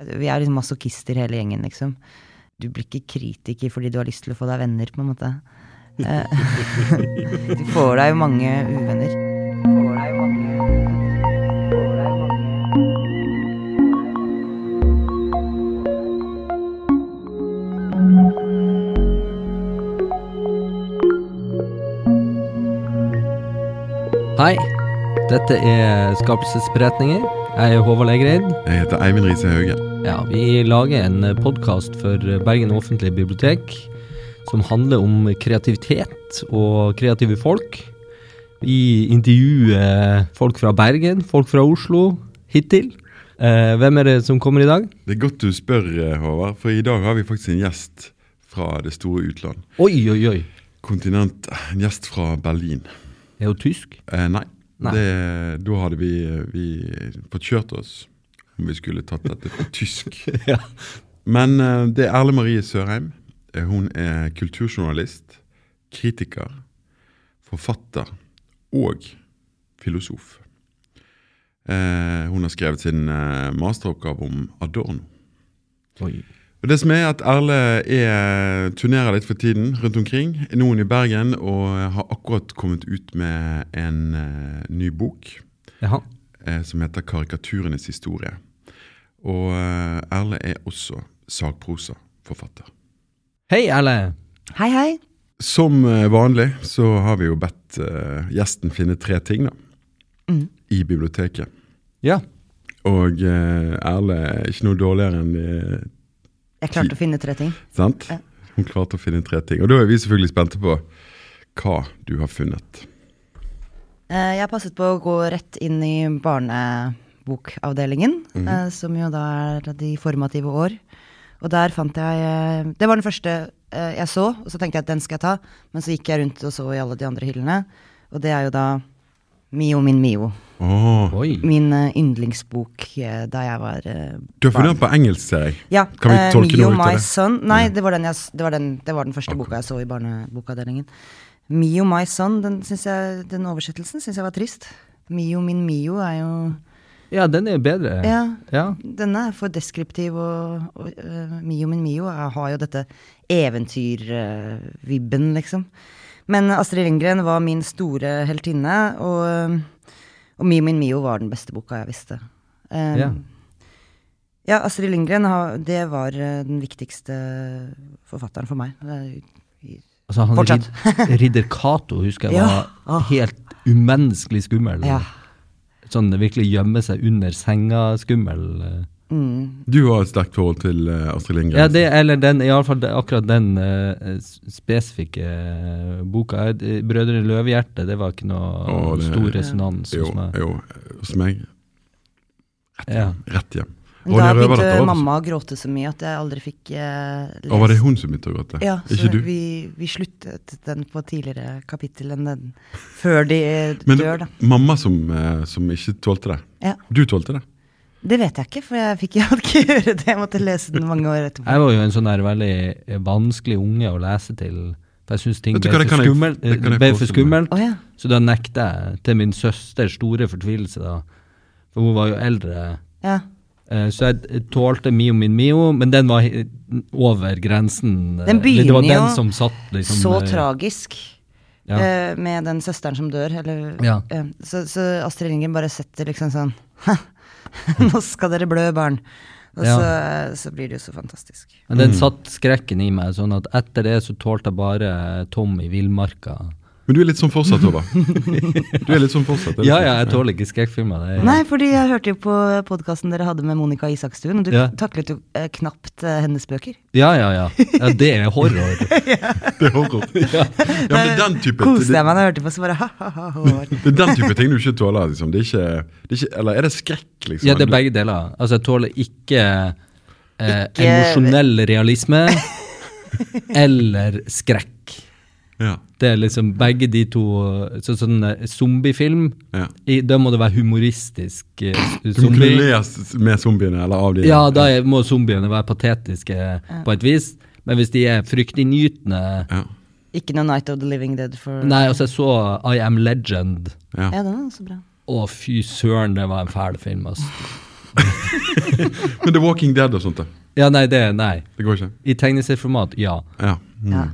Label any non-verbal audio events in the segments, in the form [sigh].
Vi er liksom masochister hele gjengen, liksom. Du blir ikke kritiker fordi du har lyst til å få deg venner, på en måte. Eh, [laughs] du får deg jo mange uvenner. Får deg jo mange Hei, dette er Skapelsesberetninger. Jeg er Håvard Legreid. Jeg heter Eivind Riise Hauge. Ja, vi lager en podkast for Bergen offentlige bibliotek som handler om kreativitet og kreative folk. Vi intervjuer folk fra Bergen, folk fra Oslo, hittil. Eh, hvem er det som kommer i dag? Det er godt du spør, Håvard, for i dag har vi faktisk en gjest fra det store utland. Oi, oi, oi. Kontinent. En gjest fra Berlin. Er hun tysk? Eh, nei. Nei. Det, da hadde vi, vi fått kjørt oss vi skulle tatt dette på [laughs] tysk. Ja. Men eh, det er Erle Marie Sørheim. Eh, Hun er kulturjournalist, kritiker, forfatter og filosof. Eh, hun har skrevet sin masteroppgave om Adorno. Oi. Og det som er at Erle er, turnerer litt for tiden rundt omkring. Hun i Bergen og har akkurat kommet ut med en uh, ny bok Jaha. som heter 'Karikaturenes historie'. Og eh, Erle er også sagprosaforfatter. Hei, Erle. Hei, hei. Som eh, vanlig så har vi jo bedt uh, gjesten finne tre ting da, Mm. i biblioteket. Ja. Og uh, Erle er ikke noe dårligere enn de Jeg klarte å finne tre ting. Sant? Ja. Hun klarte å finne tre ting. Og da er vi selvfølgelig spente på hva du har funnet. Uh, Jeg passet på å gå rett inn i barnebokavdelingen, eh, som jo da er de formative år. Og der fant jeg eh, Det var den første eh, jeg så, og så tenkte jeg at den skal jeg ta. Men så gikk jeg rundt og så i alle de andre hyllene, og det er jo da Mio min Mio. Oh. Min uh, yndlingsbok uh, da jeg var uh, Du har funnet den på engelsk, ser jeg. Ja. Kan vi tolke Mio noe ut av My det? Son. Nei, det, var den jeg, det, var den, det var den første boka jeg så i barnebokavdelingen. Mio My Son, den, jeg, den oversettelsen syns jeg var trist. Mio min Mio er jo Ja, den er bedre. Ja, Ja. denne er for deskriptiv, og, og uh, Mio min Mio Jeg har jo dette eventyrvibben, liksom. Men Astrid Lindgren var min store heltinne, og, og Mio min Mio var den beste boka jeg visste. Um, Ja. ja, Astrid Lindgren, det var eh, den viktigste forfatteren for meg. Altså, han Fortsatt. rid, Ridder Cato husker jeg [laughs] var ja. helt umenneskelig skummel. Ja. Sånn virkelig gjemme seg under senga-skummel. eh. Mm. Du har et sterkt forhold til eh, Astrid Lindgren. Ja, det, eller den, iallfall akkurat den uh, spesifikke uh, boka. 'Brødrene Løvehjerte' det var ikke noe Åh, det- stor resonans Jo, hos meg. jo, hos meg. Ja. Rett hjem. Men da begynte var- mamma å gråte så mye at jeg aldri fikk eh, lest Og var det hun som begynte å gråte? Ja, så Ikke du? Vi, vi sluttet den på tidligere kapittel enn den før de eh, [laughs] Men dør, da. mamma som, eh, som ikke tålte det. Ja. Du tålte det? Det vet jeg ikke, for jeg fikk [laughs] jeg hadde ikke gjøre det. Jeg måtte lese den mange år etterpå. Jeg var jo en sånn der veldig eh, vanskelig unge å lese til. For jeg syns ting ble for det ble for skummelt Oh, ja. Så da nekta jeg, til min søsters store fortvilelse, da. For hun var jo eldre. ja. Eh, Så jeg tålte Mio min Mio, men den var over grensen. eh, Den begynner Det var jo den som satt liksom Så eh, tragisk Ja. eh, med den søsteren som dør. Eller, Ja. eh, så, så Astrid Lindgren bare setter liksom sånn [laughs] Nå skal dere blø, barn. Og Ja. så, eh, så blir det jo så fantastisk. Men den satt skrekken i meg, sånn at etter det så tålte jeg bare Tom i villmarka. Men du er litt sånn fortsatt, Tova. [laughs] Du er litt sånn fortsatt. Ja, ja, jeg tåler ikke skrekkfilmer. Er- Nei, fordi jeg hørte jo på podkasten dere hadde med Monica Isakstuen, og du Ja. taklet jo eh, knapt eh, hennes bøker. Ja, ja, ja. ja det er horror. [laughs] Det er horror. [laughs] Ja, men det er den type Koste jeg meg da jeg hørte på, så bare ha-ha-ha. Det er den type ting du ikke tåler. Liksom. Det er ikke, det er ikke Eller er det skrekk, liksom? Ja, det er begge deler. Altså, jeg tåler ikke, eh, Ikke- emosjonell realisme eller skrekk. Ja, Det er liksom begge de to så, Sånn eh, zombiefilm, ja. i, da må det være humoristisk. eh, Du zombie. kunne le med zombiene, eller av dem? Ja, da er- må zombiene være patetiske på et vis. Men hvis de er fryktinngytende Ja, Ikke noe Night of the Living Dead for Nei, altså, jeg så I Am Legend. ja. Ja, den er også bra. Å, fy søren, det var en fæl film, altså. [laughs] Men The Walking Dead og sånt, da? Ja, nei, det Nei. Det går ikke? I tegneserieformat, ja. Ja. Mm. Ja.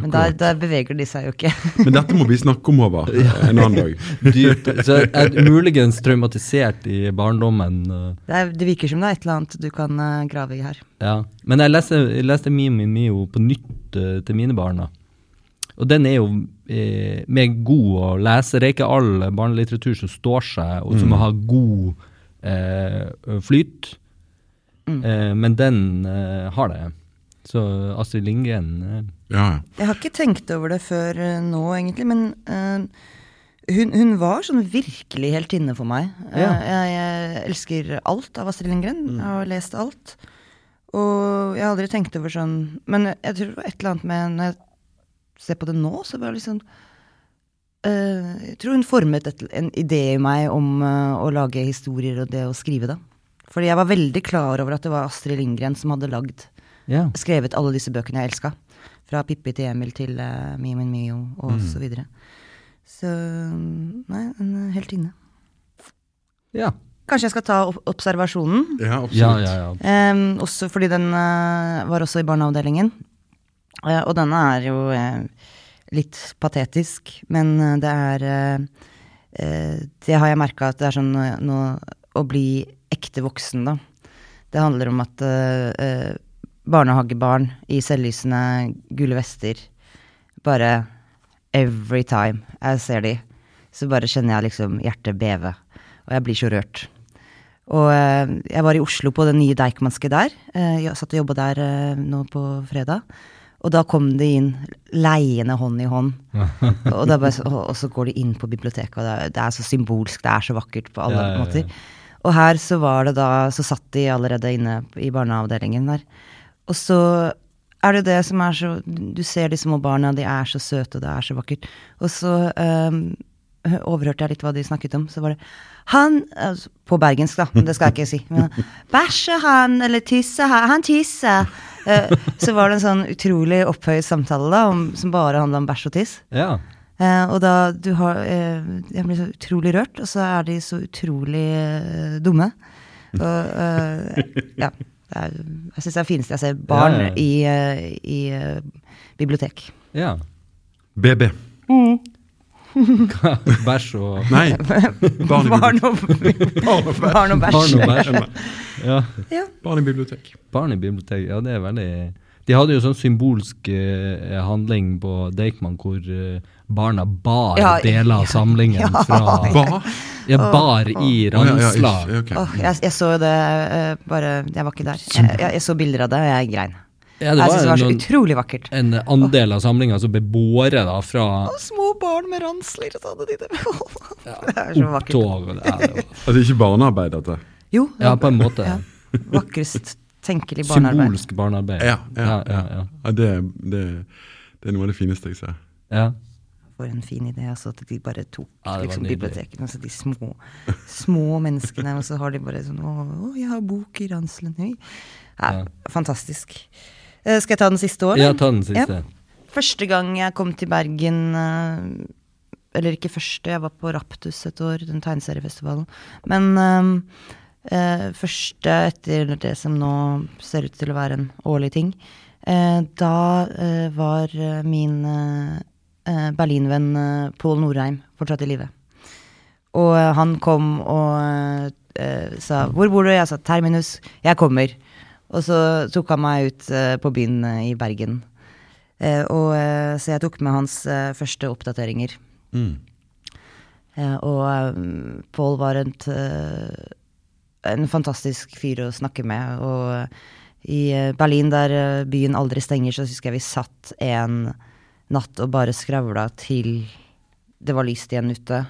Men der, der beveger de seg jo ikke. [laughs] Men dette må vi snakke om over en annen dag. [laughs] Dyrt. Så er er muligens traumatisert i barndommen. eh, Det, er, det virker som det er et eller annet du kan eh, grave i her. Ja. Men jeg leste, jeg leste Mio min Mio på nytt eh, til mine barna. Og den er jo eh, med god å lese. Det er ikke all barnelitteratur som står seg, og som har god eh, flyt. Eh, men den eh, har det. Så Astrid Lindgren eh, Ja, ja. Jeg har ikke tenkt over det før eh, nå, egentlig, men eh, hun, hun var sånn virkelig heltinne for meg. Ja. jeg, jeg elsker alt av Astrid Lindgren. Jeg har lest alt. Og jeg har aldri tenkt over sånn Men jeg tror det var et eller annet med Når jeg ser på det nå, så var det liksom uh, Jeg tror hun formet et, en idé i meg om uh, å lage historier og det å skrive det. Fordi jeg var veldig klar over at det var Astrid Lindgren som hadde lagd Ja. skrevet alle disse bøkene jeg elska. Fra Pippi til Emil til uh, Mio min Mio og Mm. så videre. Så nei, en uh, heltinne. Ja. Kanskje jeg skal ta observasjonen? ja absolutt. Ja, ja, ja. Um, også fordi den uh, var også i barneavdelingen. Uh, og denne er jo uh, litt patetisk, men eh, det er eh, eh, Det har jeg merka at det er sånn eh, nå å bli ekte voksen, da. Det handler om at eh, eh, barnehagebarn i selvlysende gule vester bare Every time jeg ser de, så bare kjenner jeg liksom hjertet beve. Og jeg blir så rørt. Og eh, jeg var i Oslo på det nye Deichmanske der. Eh, jeg satt og jobba der eh, nå på fredag. Og da kom de inn leiende hånd i hånd. [laughs] og, bare, og så går de inn på biblioteket, og det er, det er så symbolsk, det er så vakkert på alle Ja, ja, ja. måter. Og her så var det da, så satt de allerede inne i barneavdelingen der. Og så er det det som er så Du ser de små barna, de er så søte, og det er så vakkert. Og så um, overhørte jeg litt hva de snakket om. Så var det Han altså, På bergensk, da, det skal jeg ikke si. Men, bæsje han, eller tisser han? Han tisser. Eh, så var det en sånn utrolig opphøyet samtale da, om, som bare handla om bæsj og tiss. ja. Eh, og da du har eh, Jeg blir så utrolig rørt, og så er de så utrolig dumme. Og eh, ja. Det er, jeg syns det er det fineste jeg ser barn Ja, ja. i, eh, i eh, bibliotek. ja. BB. [laughs] Bæsj og Nei, [laughs] barn i Barn bibliotek. og, barn og Barn og bæsj. bæsj. Ja. Ja. Barn i bibliotek. Barn i bibliotek, ja det er veldig De hadde jo sånn symbolsk uh, handling på Deichman hvor eh, barna bar Ja, deler av samlingen ja. [laughs] fra Ba? Ja, bar i Å, ja, ja, Ransla. ikke- jeg, jeg så jo det uh, bare Jeg var ikke der. Jeg, jeg, jeg så bilder av det, og jeg grein. Ja, det jeg syns det var så noen, utrolig vakkert. en andel av samlinga som ble båret da fra Og små barn med ransler, og så hadde de det. er så vakkert. Opptog, og det- er det Altså ikke barnearbeid, dette. Jo, ja, på en måte. Ja. vakrest tenkelig barnearbeid. Symbolsk barnearbeid. Ja, ja, ja, ja, ja. Ja, det, det, det er noe av det fineste jeg ser. ja. For en fin idé, altså, at de bare tok Ja, liksom, bibliotekene. Altså, de små, små menneskene, og så har de bare sånn Å, å jeg har bok i ranselen. Høy. Ja, Ja. Fantastisk. Uh, skal jeg ta den siste òg? ja, ta den siste. Første gang jeg kom til Bergen uh, Eller ikke første, jeg var på Raptus et år, den tegneseriefestivalen. Men eh, uh, første etter det som nå ser ut til å være en årlig ting. Da var min eh, Berlin-venn eh, Pål Norheim fortsatt i live. Og eh, han kom og eh, sa 'Hvor bor du?' Jeg sa 'Terminus'. 'Jeg kommer'. Og så tok han meg ut på byen i Bergen. Eh, og, så jeg tok med hans første oppdateringer. Mm. Eh, og eh, Pål var et, en fantastisk fyr å snakke med. Og i Berlin, der byen aldri stenger, så husker jeg vi satt en natt og bare skravla til det var lyst igjen ute.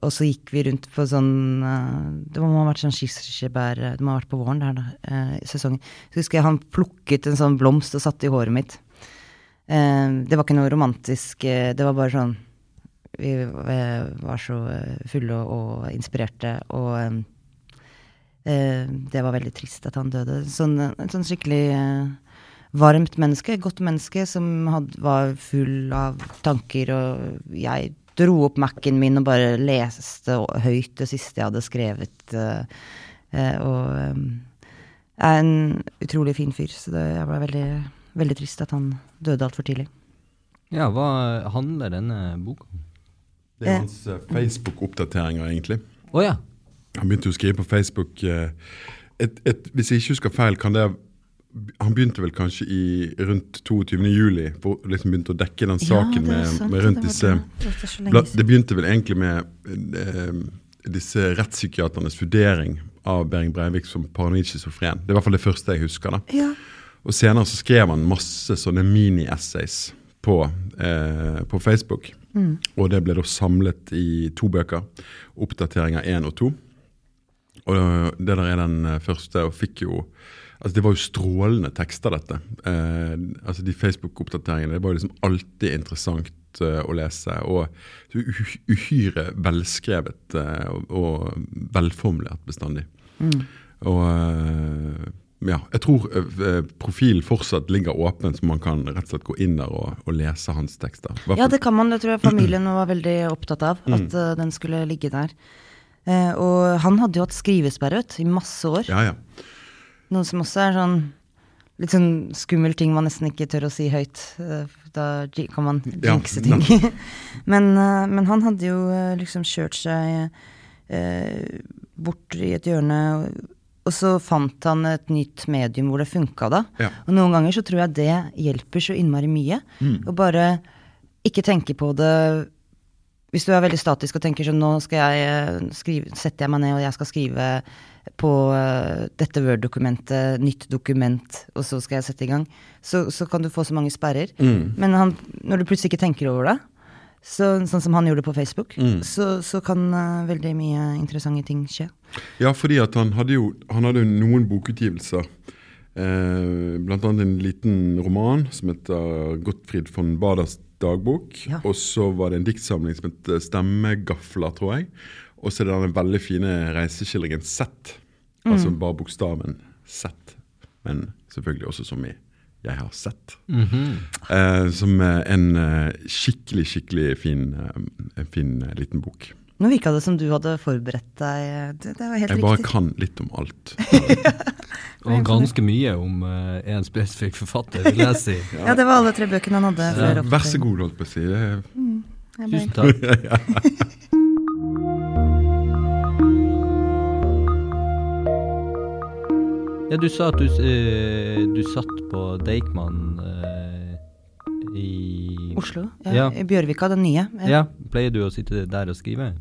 Og så gikk vi rundt på sånn eh, Det må ha vært sånn kirsebær Det må ha vært på våren der, da, eh, sesongen. Så husker jeg han plukket en sånn blomst og satte i håret mitt. Eh, det var ikke noe romantisk, eh, det var bare sånn Vi eh, var så eh, fulle og, inspirerte, og eh, eh, det var veldig trist at han døde. Sånn, sånn skikkelig eh, varmt menneske, godt menneske, som had, var full av tanker, og jeg dro opp Mac-en min og bare leste høyt det siste jeg hadde skrevet. eh, Eh, og eh, er en utrolig fin fyr, så det, jeg ble veldig, veldig trist at han døde altfor tidlig. Ja, hva handler denne boka om? Det er hans Facebook-oppdateringer, egentlig. Oh, ja. Han begynte jo å skrive på Facebook et, et, Hvis jeg ikke husker feil, kan det Han begynte vel kanskje i rundt 22. juli, for liksom begynte å dekke den saken er med, med rundt det disse det. Det. Det begynte vel egentlig med eh, disse rettspsykiaternes vurdering av Behring Breivik som paranoid schizofren. Det er i hvert fall det første jeg husker. da. Ja. Og senere så skrev han masse sånne mini-essays på, eh, på Facebook. Og det ble da samlet i to bøker. Oppdateringer én og to. Og det der er den eh, første, og fikk jo Altså Det var jo strålende tekster, dette. Eh, altså De Facebook-oppdateringene det var jo liksom alltid interessant eh, å lese. Og uhyre velskrevet eh, og, og velformulert bestandig. Og eh, ja, jeg tror eh, profilen fortsatt ligger åpen, så man kan rett og slett gå inn der og, og lese hans tekster. I Ja, det kan man. Det tror jeg familien [clears throat] var veldig opptatt av. Mm. At eh, den skulle ligge der. Uh, og han hadde jo hatt skrivesperre vet, i masse år. ja, ja. Noe som også er sånn litt sånn skummel ting man nesten ikke tør å si høyt. Eh, Da kan man jinxe ting. [laughs] men, eh, men han hadde jo eh, liksom kjørt seg eh, bort i et hjørne, og, så fant han et nytt medium hvor det funka da. Ja. Og noen ganger så tror jeg det hjelper så innmari mye. Å bare ikke tenke på det hvis du er veldig statisk og tenker sånn nå skal jeg skrive, setter jeg meg ned og jeg skal skrive på eh, dette Word-dokumentet, nytt dokument, og så skal jeg sette i gang, så, så kan du få så mange sperrer. Men han, når du plutselig ikke tenker over det, så, sånn som han gjorde på Facebook, så, så kan uh, veldig mye interessante ting skje. Ja, fordi at han hadde jo han hadde noen bokutgivelser. Eh, blant annet en liten roman som heter Gottfried von Baders dagbok. Ja. Og så var det en diktsamling som het Stemmegafler, tror jeg. Og så er det den veldig fine reiseskildringen Z. Altså bare bokstaven Z. Men selvfølgelig også som i 'jeg har sett'. eh, som er en eh, skikkelig, skikkelig fin, eh, fin eh, liten bok. Nå virka det som du hadde forberedt deg. Det, det var helt Jeg bare kan litt om alt. [laughs] Og ganske mye om uh, en spesifikk forfatter, vil jeg si. [laughs] Ja, det var alle tre bøkene han hadde. før Vær så god, holdt på å si. Det ble- Tusen takk. [laughs] Ja, du sa at du, eh, du satt på Deichman eh, i Oslo? Ja, Ja. I Bjørvika, den nye. Ja, pleier du å sitte der og skrive?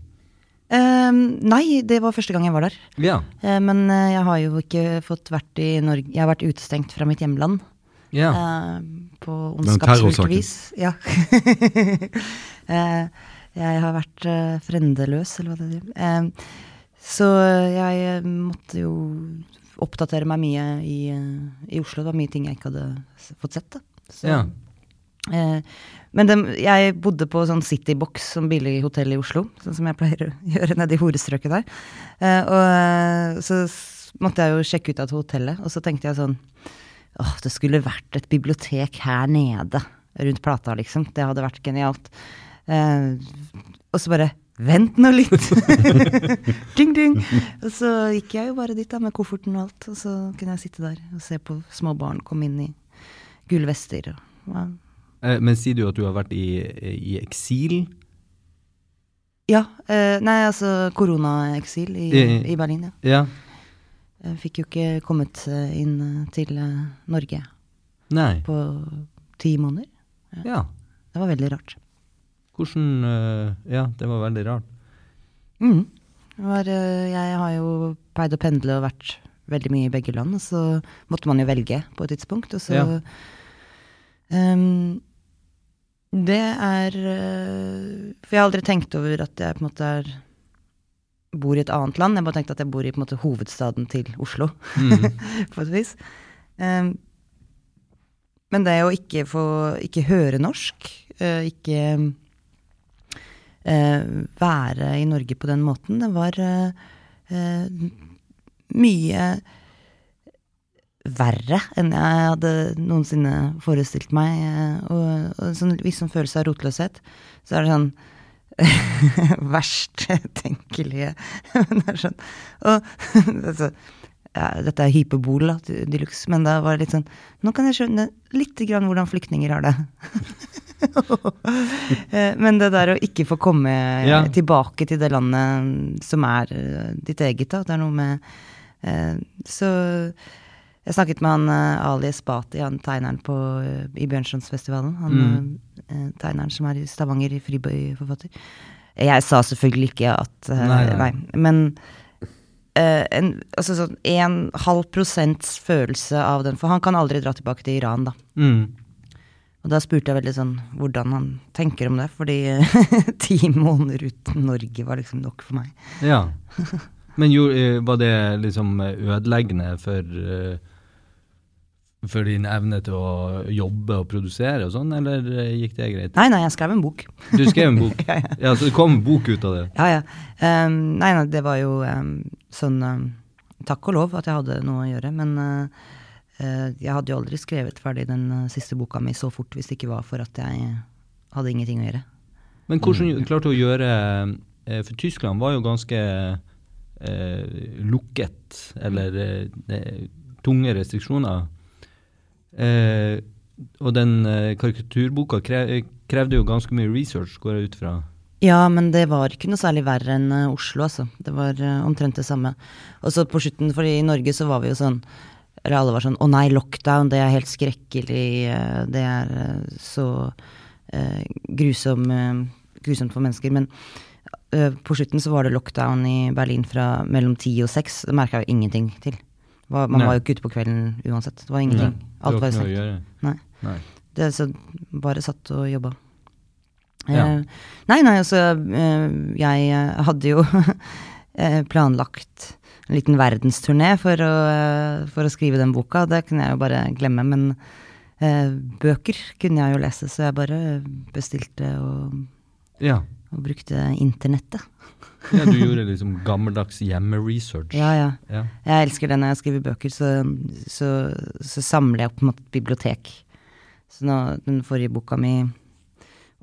Uh, nei, det var første gang jeg var der. Ja. Eh, men jeg har jo ikke fått vært i Norge Jeg har vært utestengt fra mitt hjemland. ja. eh, på ondskapsfullt vis. Ja. [laughs] Eh, jeg har vært uh, frendeløs, eller hva det heter. Eh, så jeg måtte jo oppdatere meg mye i, eh, i Oslo. Det var mye ting jeg ikke hadde fått sett. Da. Så, ja. Eh, men dem- jeg bodde på sånn Citybox, som billig hotell i Oslo. Sånn som jeg pleier å [laughs] gjøre nede i horestrøket der. Eh, og eh, så måtte jeg jo sjekke ut av hotellet, og så tenkte jeg sånn Åh, det skulle vært et bibliotek her nede, rundt plata, liksom. Det hadde vært genialt. Eh, og så bare Vent nå litt! [laughs] ding, ding! Og så gikk jeg jo bare dit da, med kofferten og alt, og så kunne jeg sitte der og se på små barn komme inn i gullvester. Og, ja. Eh, Men sier du at du har vært i, i eksil? Ja. Eh, nei, altså koronaeksil i, I- Berlin, ja. Ja. Jeg fikk jo ikke kommet eh, inn til Norge Nei. på ti måneder. Ja. Det var veldig rart. Hvordan eh, Ja, det var veldig rart. Mm. Var, eh, jeg har jo pleid å pendle og vært veldig mye i begge land, og så måtte man jo velge på et tidspunkt, og så Ja. um, Det er eh, For jeg har aldri tenkt over at jeg på en måte er bor i et annet land. Jeg har bare tenkte at jeg bor i på en måte hovedstaden til Oslo, [laughs] på et vis. Um, men det å ikke få ikke høre norsk, ikke være i Norge på den måten, det var eh, eh, mye verre enn jeg hadde noensinne forestilt meg. eh, Og, og sånn viss sånn følelse av rotløshet, så er det sånn [laughs] verst tenkelige. Men [laughs] det er sånn og, [laughs] altså, ja, Dette er hyperbol de luxe, men da var det litt sånn Nå kan jeg skjønne litt grann hvordan flyktninger har det. [laughs] Eh, men det der å ikke få komme Ja. tilbake til det landet som er eh, ditt eget, da. Det er noe med eh, Så jeg snakket med han Ali Espati, han tegneren på, i Bjørnsonsfestivalen. Han mm. tegneren som er i Stavanger, friforfatter. Jeg sa selvfølgelig ikke at Nei, nei. Men en, altså sånn en halv prosents følelse av den For han kan aldri dra tilbake til Iran, da. Mm. Og da spurte jeg veldig sånn hvordan han tenker om det, fordi [laughs] ti måneder uten Norge var liksom nok for meg. Ja. Men jo, eh, var det liksom ødeleggende for, eh, for din evne til å jobbe og produsere og sånn, eller eh, gikk det greit? Nei, nei, jeg skrev en bok. Du skrev en bok? [laughs] Ja, ja. Ja, Så det kom en bok ut av det? Ja, ja. Um, nei, nei, det var jo um, sånn um, Takk og lov at jeg hadde noe å gjøre, men eh, jeg hadde jo aldri skrevet ferdig den eh, siste boka mi så fort hvis det ikke var for at jeg hadde ingenting å gjøre. Men hvordan klarte du å gjøre eh, For Tyskland var jo ganske eh, lukket, eller eh, eh, tunge restriksjoner. Eh, og den eh, karikaturboka kre, krevde jo ganske mye research, går jeg ut fra. Ja, men det var ikke noe særlig verre enn eh, Oslo, altså. Det var eh, omtrent det samme. Og så på slutten, for i Norge så var vi jo sånn alle var sånn Å nei, lockdown, det er helt skrekkelig. eh, Det er eh, så eh, grusom, eh, grusomt for mennesker. Men eh, på slutten så var det lockdown i Berlin fra mellom ti og seks. Det merka jo ingenting til. Var, man Nei. var jo ikke ute på kvelden uansett. Det var ingenting. Det Alt var stengt. Nei. Nei. Det så bare satt og jobba. Ja. Eh, nei, nei, altså Jeg hadde jo [laughs] planlagt en liten verdensturné for å, for å skrive den boka. Det kunne jeg jo bare glemme. Men eh, bøker kunne jeg jo lese, så jeg bare bestilte og, Ja. og brukte internettet. ja, du gjorde [laughs] liksom gammeldags hjemmeresearch. Ja, ja. Ja. Jeg elsker det når jeg skriver bøker, så, så, så samler jeg opp på en måte bibliotek. Så nå, den forrige boka mi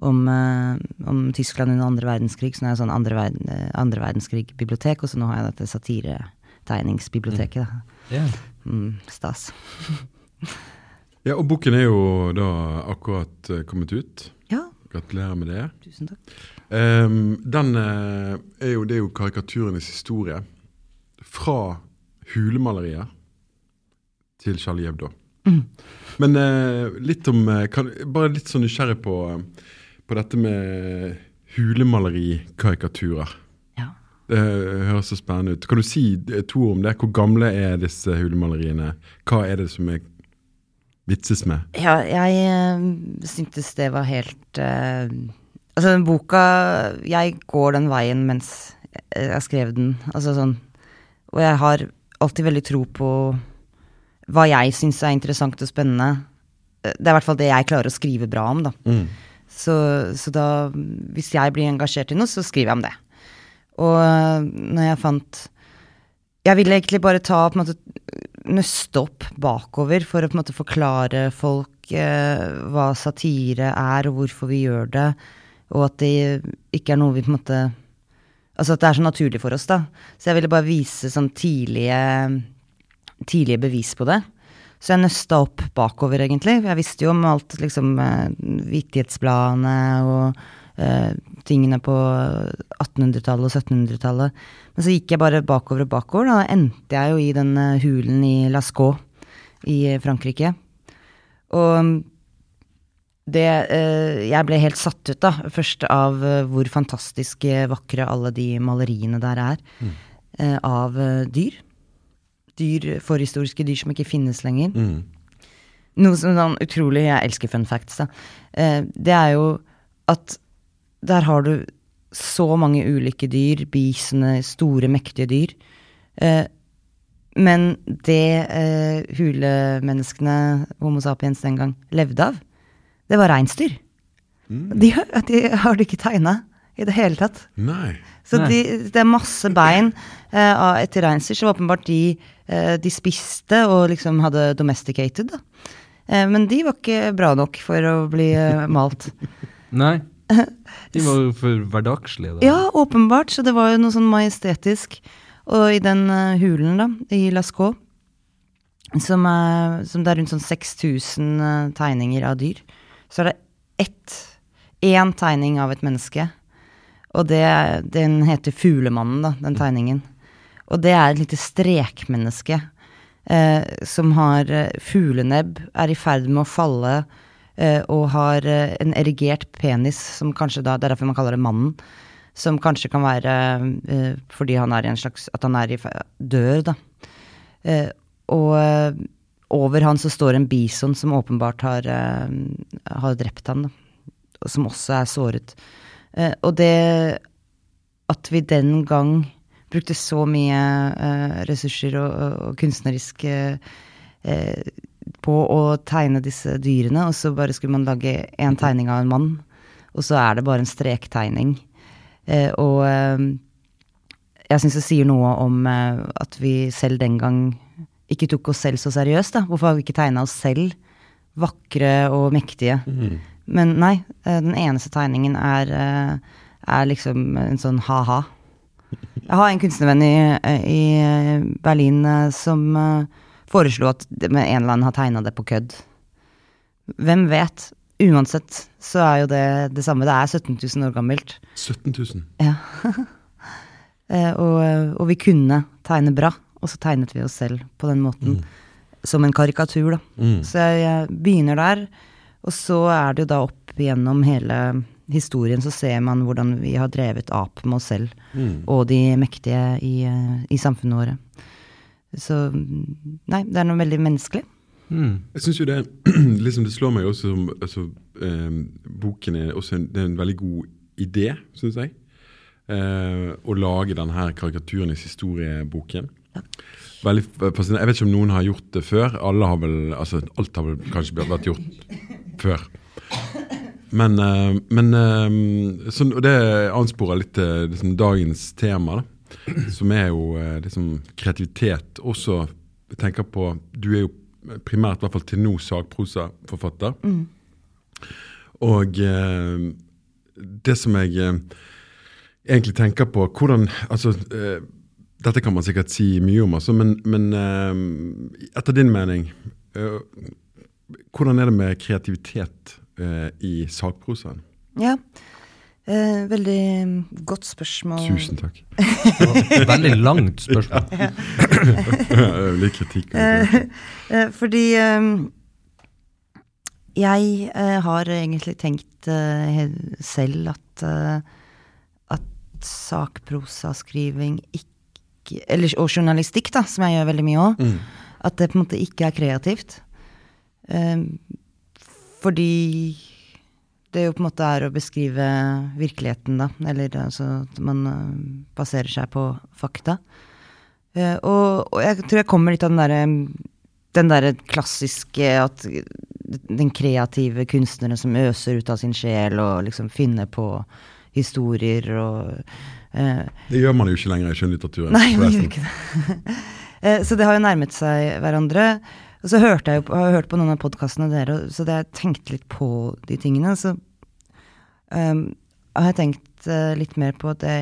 om, eh, om Tyskland under andre verdenskrig, så nå er jeg sånn andre, verden, andre verdenskrig-bibliotek, og så nå har jeg dette satiretegningsbiblioteket. da. Yeah. Mm, stas. Ja, og boken er jo da akkurat eh, kommet ut. Ja, Gratulerer med det. tusen takk. Um, den eh, er jo, det er jo karikaturenes historie. Fra hulemalerier til Charlie Hebdo. Men uh, litt om kan, Bare litt sånn nysgjerrig på, på dette med hulemaleri-karikaturer. Det høres så spennende ut. Kan du si eh, to ord om det? Hvor gamle er disse hulemaleriene? Hva er det som er vitses med? Ja, jeg uh, syntes det var helt uh, Altså, den boka Jeg går den veien mens jeg skrev den. Altså sånn Og jeg har alltid veldig tro på hva jeg syns er interessant og spennende. Eh, Det er i hvert fall det jeg klarer å skrive bra om, da. Så, så da Hvis jeg blir engasjert i noe, så skriver jeg om det. Og eh, når jeg fant Jeg ville egentlig bare ta på en måte nøste opp bakover for å på en måte forklare folk eh, hva satire er, og hvorfor vi gjør det, og at det ikke er noe vi på en måte Altså at det er så naturlig for oss, da. Så jeg ville bare vise sånn tidlige, tidlige bevis på det. Så jeg nøsta opp bakover, egentlig. Jeg visste jo om alt, liksom eh, Vittighetsbladene og eh, tingene på 1800-tallet og 1700-tallet. Men så gikk jeg bare bakover og bakover. Da endte jeg jo i den eh, hulen i Lascaux i eh, Frankrike. Og det eh, Jeg ble helt satt ut, da. Først av hvor fantastisk vakre alle de maleriene der er. Mm. av dyr. Dyr, forhistoriske dyr som ikke finnes lenger. Noe som sånn utrolig Jeg elsker fun facts, da. Det er jo at der har du så mange ulike dyr, bisene, store, mektige dyr. Eh, men det eh, hulemenneskene, Homo sapiens den gang, levde av, det var reinsdyr. De, har- de har du ikke tegna i det hele tatt. Nei. Så Nei. de, det er masse bein eh, etter reinsdyr, så åpenbart de, eh, de spiste og liksom hadde domesticated, da. Eh, men de var ikke bra nok for å bli eh, malt. Nei. [laughs] De var jo for hverdagslige. da. Ja, åpenbart. Så det var jo noe sånn majestetisk. Og i den eh, hulen, da, i Lascaux, som, er, som det er rundt sånn 6000 eh, tegninger av dyr, så er det ett Én tegning av et menneske. Og det, den heter Fuglemannen, da, den tegningen. Og det er et lite strekmenneske eh, som har eh, fuglenebb, er i ferd med å falle og har eh, en erigert penis, som kanskje da Det er derfor man kaller det Mannen. Som kanskje kan være eh, fordi han er i en slags At han er i dør, da. Eh, og eh, over han så står en bison som åpenbart har, eh, har drept han, da. Som også er såret. Eh, og det at vi den gang brukte så mye eh, ressurser og, og, kunstnerisk eh, eh, på å tegne disse dyrene, og så bare skulle man lage én tegning av en mann, og så er det bare en strektegning. Eh, og eh, jeg syns det sier noe om eh, at vi selv den gang ikke tok oss selv så seriøst. da. Hvorfor har vi ikke tegna oss selv vakre og mektige? Men nei, eh, den eneste tegningen er, eh, er liksom en sånn ha-ha. Jeg har en kunstnervenn i, i Berlin eh, som eh, foreslo at en eller annen har tegna det på kødd. Hvem vet? Uansett så er jo det det samme. Det er 17 000 år gammelt. 17 000. Ja. [laughs] Eh, og, og vi kunne tegne bra, og så tegnet vi oss selv på den måten. Som en karikatur, da. Mm. Så jeg, jeg begynner der, og så er det jo da opp gjennom hele historien, så ser man hvordan vi har drevet ap med oss selv Mm. og de mektige i, eh, i samfunnet vårt. Så nei, det er noe veldig menneskelig. Mm. Jeg synes jo det [clears throat] liksom Det slår meg også som altså, eh, Boken er også en, det er en veldig god idé, syns jeg. Eh, å lage denne karikaturenes historieboken. Veldig fascinerende. Jeg vet ikke om noen har gjort det før. Alle har vel, altså Alt har vel kanskje vært gjort før. Men, eh, men eh, sånn, og det ansporer litt til liksom, dagens tema, da, som er jo eh, liksom, kreativitet. Også jeg tenker på Du er jo primært, i hvert fall til nå, sakprosaforfatter. Og eh, det som jeg eh, egentlig tenker på hvordan, altså, eh, Dette kan man sikkert si mye om, altså, men, men eh, etter din mening eh, Hvordan er det med kreativitet i sakprosaen? Ja. Eh, veldig godt spørsmål. Tusen takk. [laughs] Veldig langt spørsmål. [laughs] Litt [laughs] kritikk. Eh, fordi eh, jeg eh, har egentlig tenkt eh, selv at, eh, at sakprosaskriving ikke eller, Og journalistikk, da, som jeg gjør veldig mye òg. Mm. At det på en måte ikke er kreativt. Eh, fordi det jo på en måte er å beskrive virkeligheten, da. Eller altså at man eh, baserer seg på fakta. Eh, og, og jeg tror jeg kommer litt av den derre den derre klassiske at den kreative kunstneren som øser ut av sin sjel og liksom finner på historier og eh, Det gjør man jo ikke lenger i skjønnlitteraturen. Nei, man gjør ikke det. [laughs] Så det har jo nærmet seg hverandre. Og så hørte jeg jo, på- har jeg hørt på noen av podkastene dere, så det jeg tenkte litt på de tingene. Så um, har jeg tenkt eh, litt mer på det,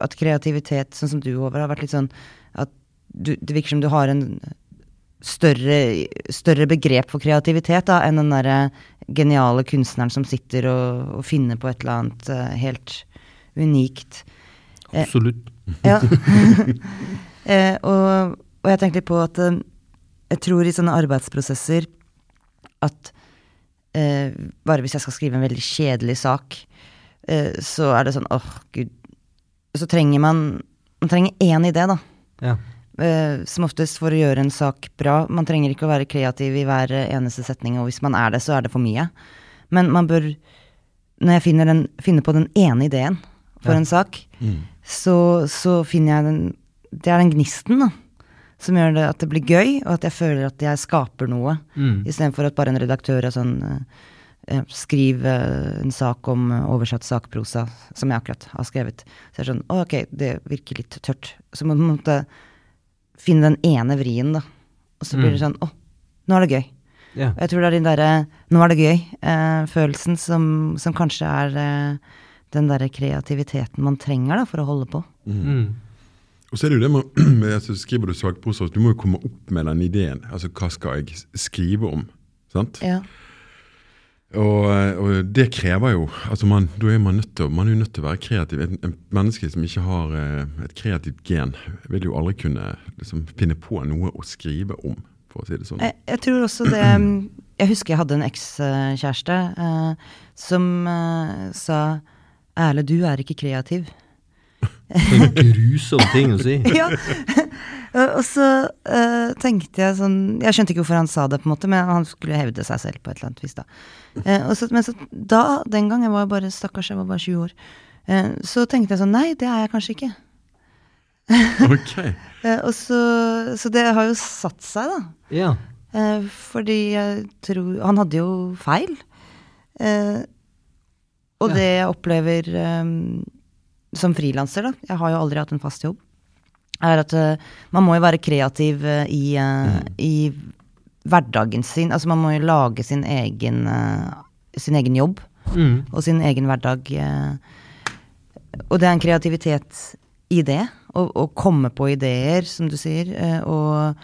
at kreativitet, sånn som du, Håvard, har vært litt sånn at du, det virker som du har en større, større begrep for kreativitet da, enn den derre geniale kunstneren som sitter og, og finner på et eller annet eh, helt unikt. Absolutt. Ja. [laughs] eh, og, og jeg tenkte litt på at eh, jeg tror i sånne arbeidsprosesser at eh, bare hvis jeg skal skrive en veldig kjedelig sak, eh, så er det sånn åh, gud Så trenger man Man trenger én idé, da. Ja. Eh, som oftest for å gjøre en sak bra. Man trenger ikke å være kreativ i hver eneste setning, og hvis man er det, så er det for mye. Men man bør Når jeg finner, den, finner på den ene ideen for Ja. en sak, Mm. så, så finner jeg den Det er den gnisten, da. Som gjør det at det blir gøy, og at jeg føler at jeg skaper noe. Mm. Istedenfor at bare en redaktør er sånn eh, eh, Skriv eh, en sak om eh, oversatt sakprosa, som jeg akkurat har skrevet. Så jeg er sånn Å, ok, det virker litt tørt. Så må du på en måte finne den ene vrien, da. Og så blir det Mm. sånn Å, nå er det gøy. Yeah. Og Jeg tror det er den derre 'nå er det gøy'-følelsen som, som kanskje er eh, den derre kreativiteten man trenger da, for å holde på. Mm. Og så er det jo det med, [clears throat] med altså, Skriver du sakprosa, du må jo komme opp med den ideen. Altså, hva skal jeg skrive om? Sant? Ja. Og, og det krever jo altså man, Da er man nødt til, man er jo nødt til å være kreativ. En, en menneske som ikke har eh, et kreativt gen, vil jo aldri kunne liksom, finne på noe å skrive om, for å si det sånn. Jeg, jeg tror også det Jeg husker jeg hadde en ekskjæreste eh, som eh, sa Erle, du er ikke kreativ. En grusom ting å si. [laughs] ja. Og så uh, tenkte jeg sånn Jeg skjønte ikke hvorfor han sa det, på en måte, men han skulle hevde seg selv på et eller annet vis. da. Uh, så, men så da, den gang, jeg var bare stakkars, jeg var bare 20 år, uh, så tenkte jeg sånn Nei, det er jeg kanskje ikke. [laughs] Ok. Eh, og så, så det har jo satt seg, da. Ja. Fordi jeg tror Han hadde jo feil. Og Ja. det jeg opplever eh, som frilanser, da Jeg har jo aldri hatt en fast jobb. Er at uh, man må jo være kreativ uh, i, eh, i hverdagen sin. Altså man må jo lage sin egen, sin egen jobb Mm. og sin egen hverdag. Og det er en kreativitet i det. Å, komme på ideer, som du sier. Og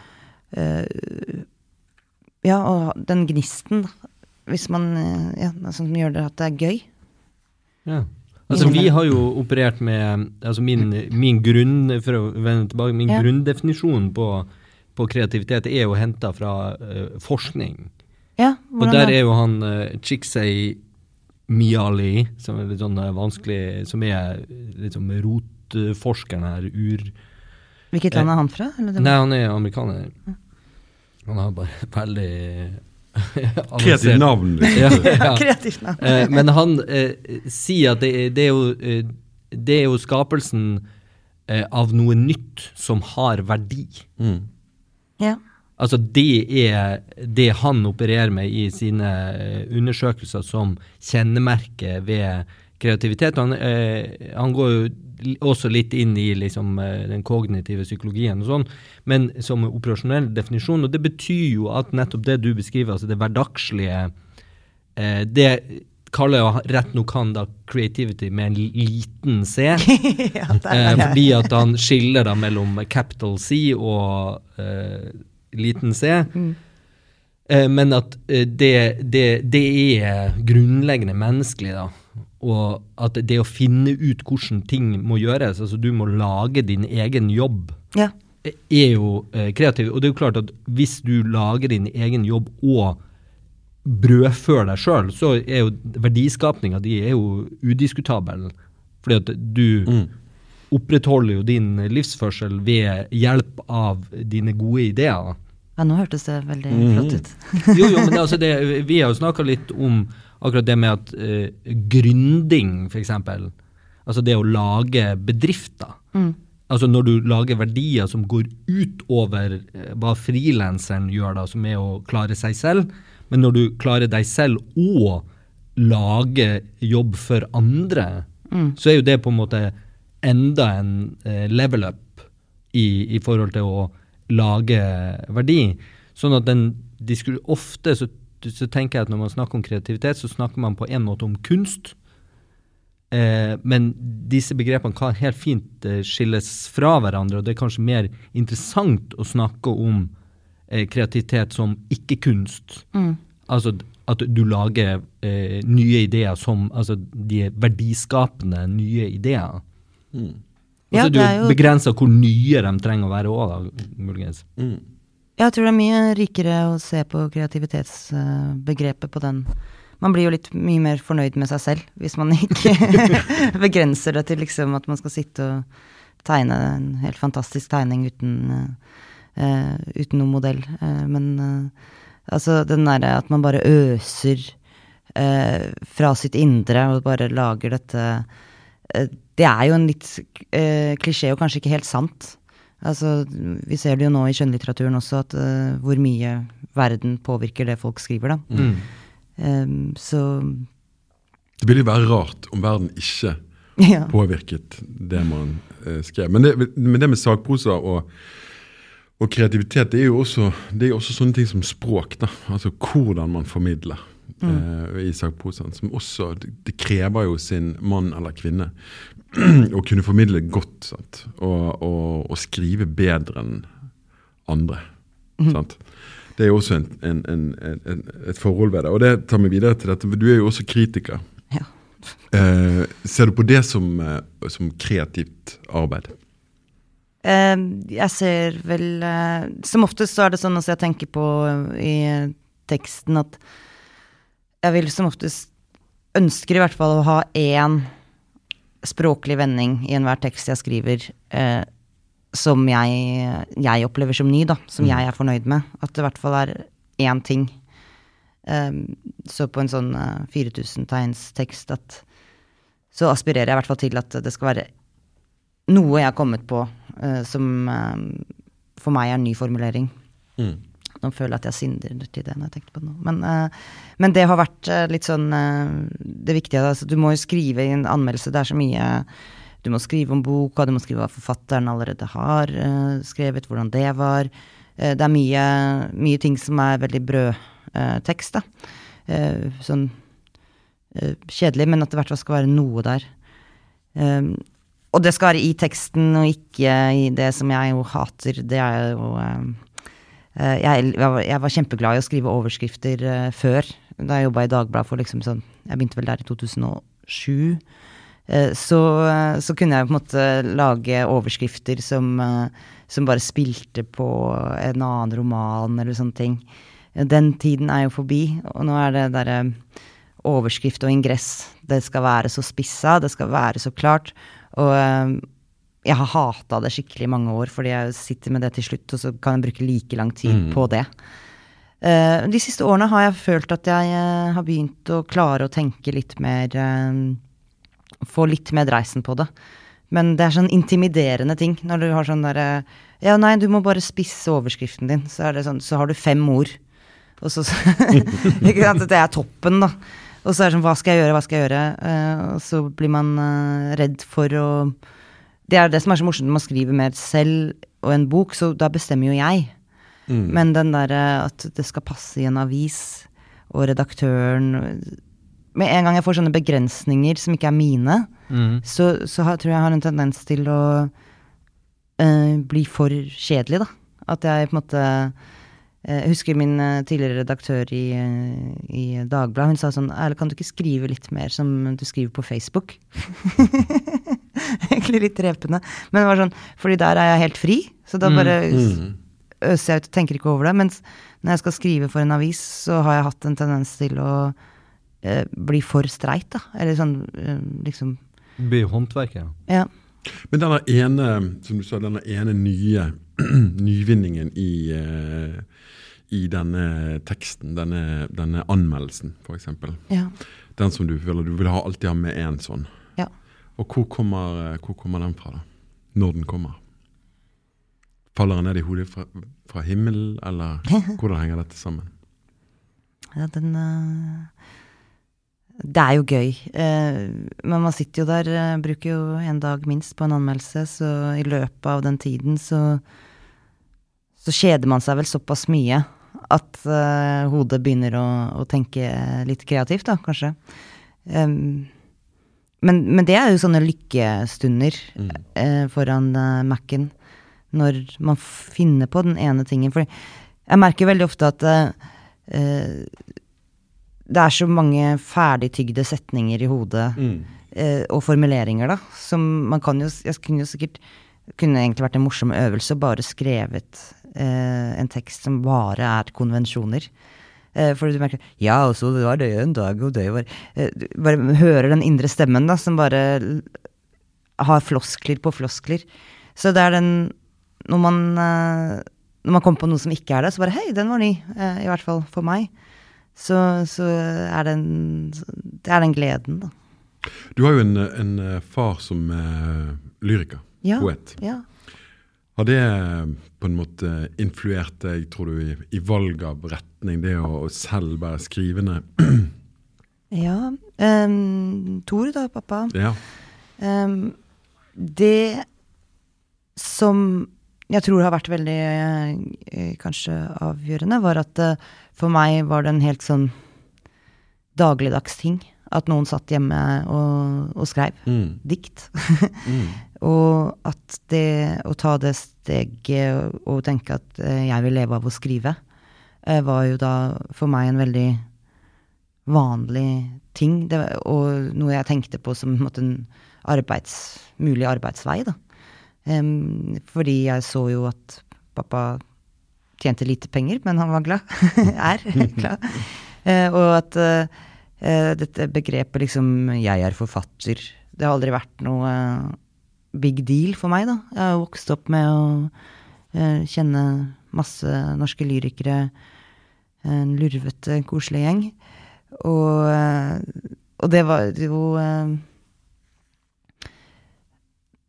Ja, og den gnisten. Hvis man Ja, som gjør det at det er gøy. Ja. Altså, vi har jo operert med altså min, min grunn, For å vende tilbake, min Ja. grunndefinisjon på, på kreativitet er jo henta fra uh, forskning. Ja, Og der er jo han uh, Chiksei Miali, som er litt sånn eh, vanskelig Som er sånn rotforskeren her, ur... Hvilket land er han fra? Eller Nei, han er amerikaner. Han har bare [laughs] veldig Kreativt navn. Liksom. Ja, ja. [laughs] Kreativt navn. Eh, men han eh, sier at det, det, er jo, eh, det er jo skapelsen eh, av noe nytt som har verdi. Mm. Ja. Altså det er det han opererer med i sine eh, undersøkelser som kjennemerke ved kreativitet. Han, eh, han går jo også litt inn i liksom, eh, den kognitive psykologien og sånn, men som operasjonell definisjon. Og det betyr jo at nettopp det du beskriver, altså det hverdagslige, eh, det kaller jeg rett nok han da creativity med en liten c. [laughs] ja, Eh, fordi at han skiller da mellom capital C og eh, liten c. Mm. Eh, men at det, det, det er grunnleggende menneskelig, da. Og at det å finne ut hvordan ting må gjøres, altså du må lage din egen jobb, Ja. eh, er jo eh, kreativ. Og det er jo klart at hvis du lager din egen jobb og brødfør deg sjøl, så er jo verdiskapninga di er jo udiskutabel. Fordi at du opprettholder jo din livsførsel ved hjelp av dine gode ideer. ja, nå hørtes det veldig Mhm. flott ut. Jo, jo, men altså det, vi har jo snakka litt om akkurat det med at uh, gründing, f.eks. Altså det å lage bedrifter. Mm. Altså når du lager verdier som går utover uh, hva frilanseren gjør, da, som er å klare seg selv, men når du klarer deg selv og lage jobb for andre, så er jo det på en måte enda en uh, level up i, i forhold til å lage verdi. Sånn at den skulle Ofte så, så tenker jeg at når man snakker om kreativitet, så snakker man på en måte om kunst. Eh, men disse begrepene kan helt fint eh, skilles fra hverandre, og det er kanskje mer interessant å snakke om eh, kreativitet som ikke-kunst. Mm. Altså at du lager eh, nye ideer som Altså de verdiskapende nye ideer. Mm. Og så Ja, er det det er jo jo- begrensa hvor nye de trenger å være òg, muligens. Mm. Jeg tror det er mye rikere å se på kreativitetsbegrepet på den. Man blir jo litt mye mer fornøyd med seg selv hvis man ikke [laughs] begrenser det til liksom at man skal sitte og tegne en helt fantastisk tegning uten, uh, uten noen modell. Uh, men uh, altså den derre at man bare øser fra sitt indre og bare lager dette Det er jo en litt klisjé og kanskje ikke helt sant. Altså, vi ser det jo nå i skjønnlitteraturen også, at uh, hvor mye verden påvirker det folk skriver, da. Mm. Um, så Det ville jo være rart om verden ikke [laughs] ja. påvirket det man uh, skrev. Men det, men det med sakprosa og, Og kreativitet det er jo også, det er også sånne ting som språk. da, Altså hvordan man formidler eh, Isak Posan, Som også, det, krever jo sin mann eller kvinne [clears throat] å kunne formidle godt. sant? Og, og, og skrive bedre enn andre. sant? Det er jo også en, en, en, et forhold ved det. Og det tar meg videre til dette. for Du er jo også kritiker. Ja. Eh, ser du på det som, eh, som kreativt arbeid? Eh, jeg ser vel eh, Som oftest så er det sånn at jeg tenker på i teksten at jeg vil som oftest ønsker i hvert fall å ha én språklig vending i enhver tekst jeg skriver, eh, som jeg, jeg opplever som ny, da. Som jeg er fornøyd med. At det i hvert fall er én ting. Eh, så på en sånn eh, 4000 tegns tekst at så aspirerer jeg i hvert fall til at det skal være noe jeg har kommet på eh, som eh, for meg er en ny formulering. Nå føler jeg at jeg synder til det når jeg tenkte på det nå. Men, uh, men det har vært eh, litt sånn uh, det viktige. Altså, du må jo skrive i en anmeldelse. Det er så mye Du må skrive om boka, du må skrive hva forfatteren allerede har uh, skrevet, hvordan det var. Det er mye, mye ting som er veldig brødtekst, da. Sånn kjedelig, men at det i hvert fall skal være noe der. Um, og det skal være i teksten og ikke i det som jeg jo hater. Det er jo um, jeg, jeg, var, jeg var kjempeglad i å skrive overskrifter eh, før. Da jeg jobba i Dagbladet for liksom sånn Jeg begynte vel der i 2007. Eh, så, eh, så kunne jeg på en måte lage overskrifter som, eh, som bare spilte på en annen roman eller sånne ting. Den tiden er jo forbi, og nå er det derre overskrift og ingress. Det skal være så spissa, det skal være så klart. Og eh, jeg har hata det skikkelig i mange år, fordi jeg sitter med det til slutt, og så kan jeg bruke like lang tid på det. Uh, de siste årene har jeg følt at jeg uh, har begynt å klare å tenke litt mer uh, Få litt mer dreisen på det. Men det er sånn intimiderende ting når du har sånn derre Ja, nei, du må bare spisse overskriften din. Så, er det sånn, så har du fem ord. Og så [laughs] Ikke sant? Det er toppen, da. Og så er det sånn, hva skal jeg gjøre, hva skal jeg gjøre? Og så blir man redd for å Det er det som er så morsomt når man skriver mer selv og en bok, så da bestemmer jo jeg. Men den derre at det skal passe i en avis, og redaktøren Med en gang jeg får sånne begrensninger som ikke er mine, så, så har, tror jeg jeg har en tendens til å eh, bli for kjedelig, da. At jeg på en måte eh, Jeg husker min eh, tidligere redaktør i, eh, i Dagbladet. Hun sa sånn Erle, kan du ikke skrive litt mer som du skriver på Facebook? [laughs] [laughs] Egentlig litt drepende. Men det var sånn, fordi der er jeg helt fri. Så da bare øser jeg ut og tenker ikke over det. Mens når jeg skal skrive for en avis, så har jeg hatt en tendens til å eh, bli for streit, da. Eller sånn eh, liksom bli håndverket. Ja. Men denne ene, som du sa, denne ene nye [clears throat] nyvinningen i, eh, i denne teksten, denne, denne anmeldelsen, f.eks. ja. Den som du føler du vil ha, alltid ha med én sånn. Og hvor kommer, eh, hvor kommer den fra, da? Når den kommer? Faller den ned i hodet fra, fra himmelen, eller [laughs] hvordan henger dette sammen? Ja, den eh, Det er jo gøy. Eh, men man sitter jo der, bruker jo en dag minst på en anmeldelse, så i løpet av den tiden så så kjeder man seg vel såpass mye at hodet begynner å, å tenke litt kreativt, da, kanskje. Em, men, men det er jo sånne lykkestunder eh, foran eh, Mac-en, når man finner på den ene tingen. For jeg merker veldig ofte at eh, eh, det er så mange ferdigtygde setninger i hodet eh, og formuleringer, da, som man kan jo Jeg kunne jo sikkert kunne egentlig vært en morsom øvelse, bare skrevet eh, en tekst som bare er konvensjoner. Eh, fordi du merker Ja, og så var det en dag, og det var eh, Du bare hører den indre stemmen, da, som bare har floskler på floskler. Så det er den Når man eh, Når man kommer på noe som ikke er det, så bare Hei, den var ny. I hvert fall for meg. Så, så er den Det er den gleden, da. Du har jo en, en far som er lyriker, Ja. poet. Ja. Har det eh, på en måte influert deg, tror du, i, i valg av retning? Det å, å selv være skrivende? [clears throat] Ja. Um, Tore, da, pappa. Ja. Um, det som jeg tror har vært veldig eh, kanskje avgjørende, var at eh, for meg var det en helt sånn dagligdags ting. At noen satt hjemme og, og skrev Mm. dikt. Mm. [laughs] og at det å ta det steget og, og tenke at eh, jeg vil leve av å skrive, eh, var jo da for meg en veldig vanlig ting. Det, og noe jeg tenkte på som en, en arbeids, mulig arbeidsvei, da. Um, fordi jeg så jo at pappa tjente lite penger, men han var glad. [laughs] er glad. Uh, og at uh, dette begrepet liksom 'jeg er forfatter', det har aldri vært noe eh, big deal for meg, da. Jeg har vokst opp med å uh, kjenne masse norske lyrikere, en lurvete, koselig gjeng. Og, eh, og det var jo eh,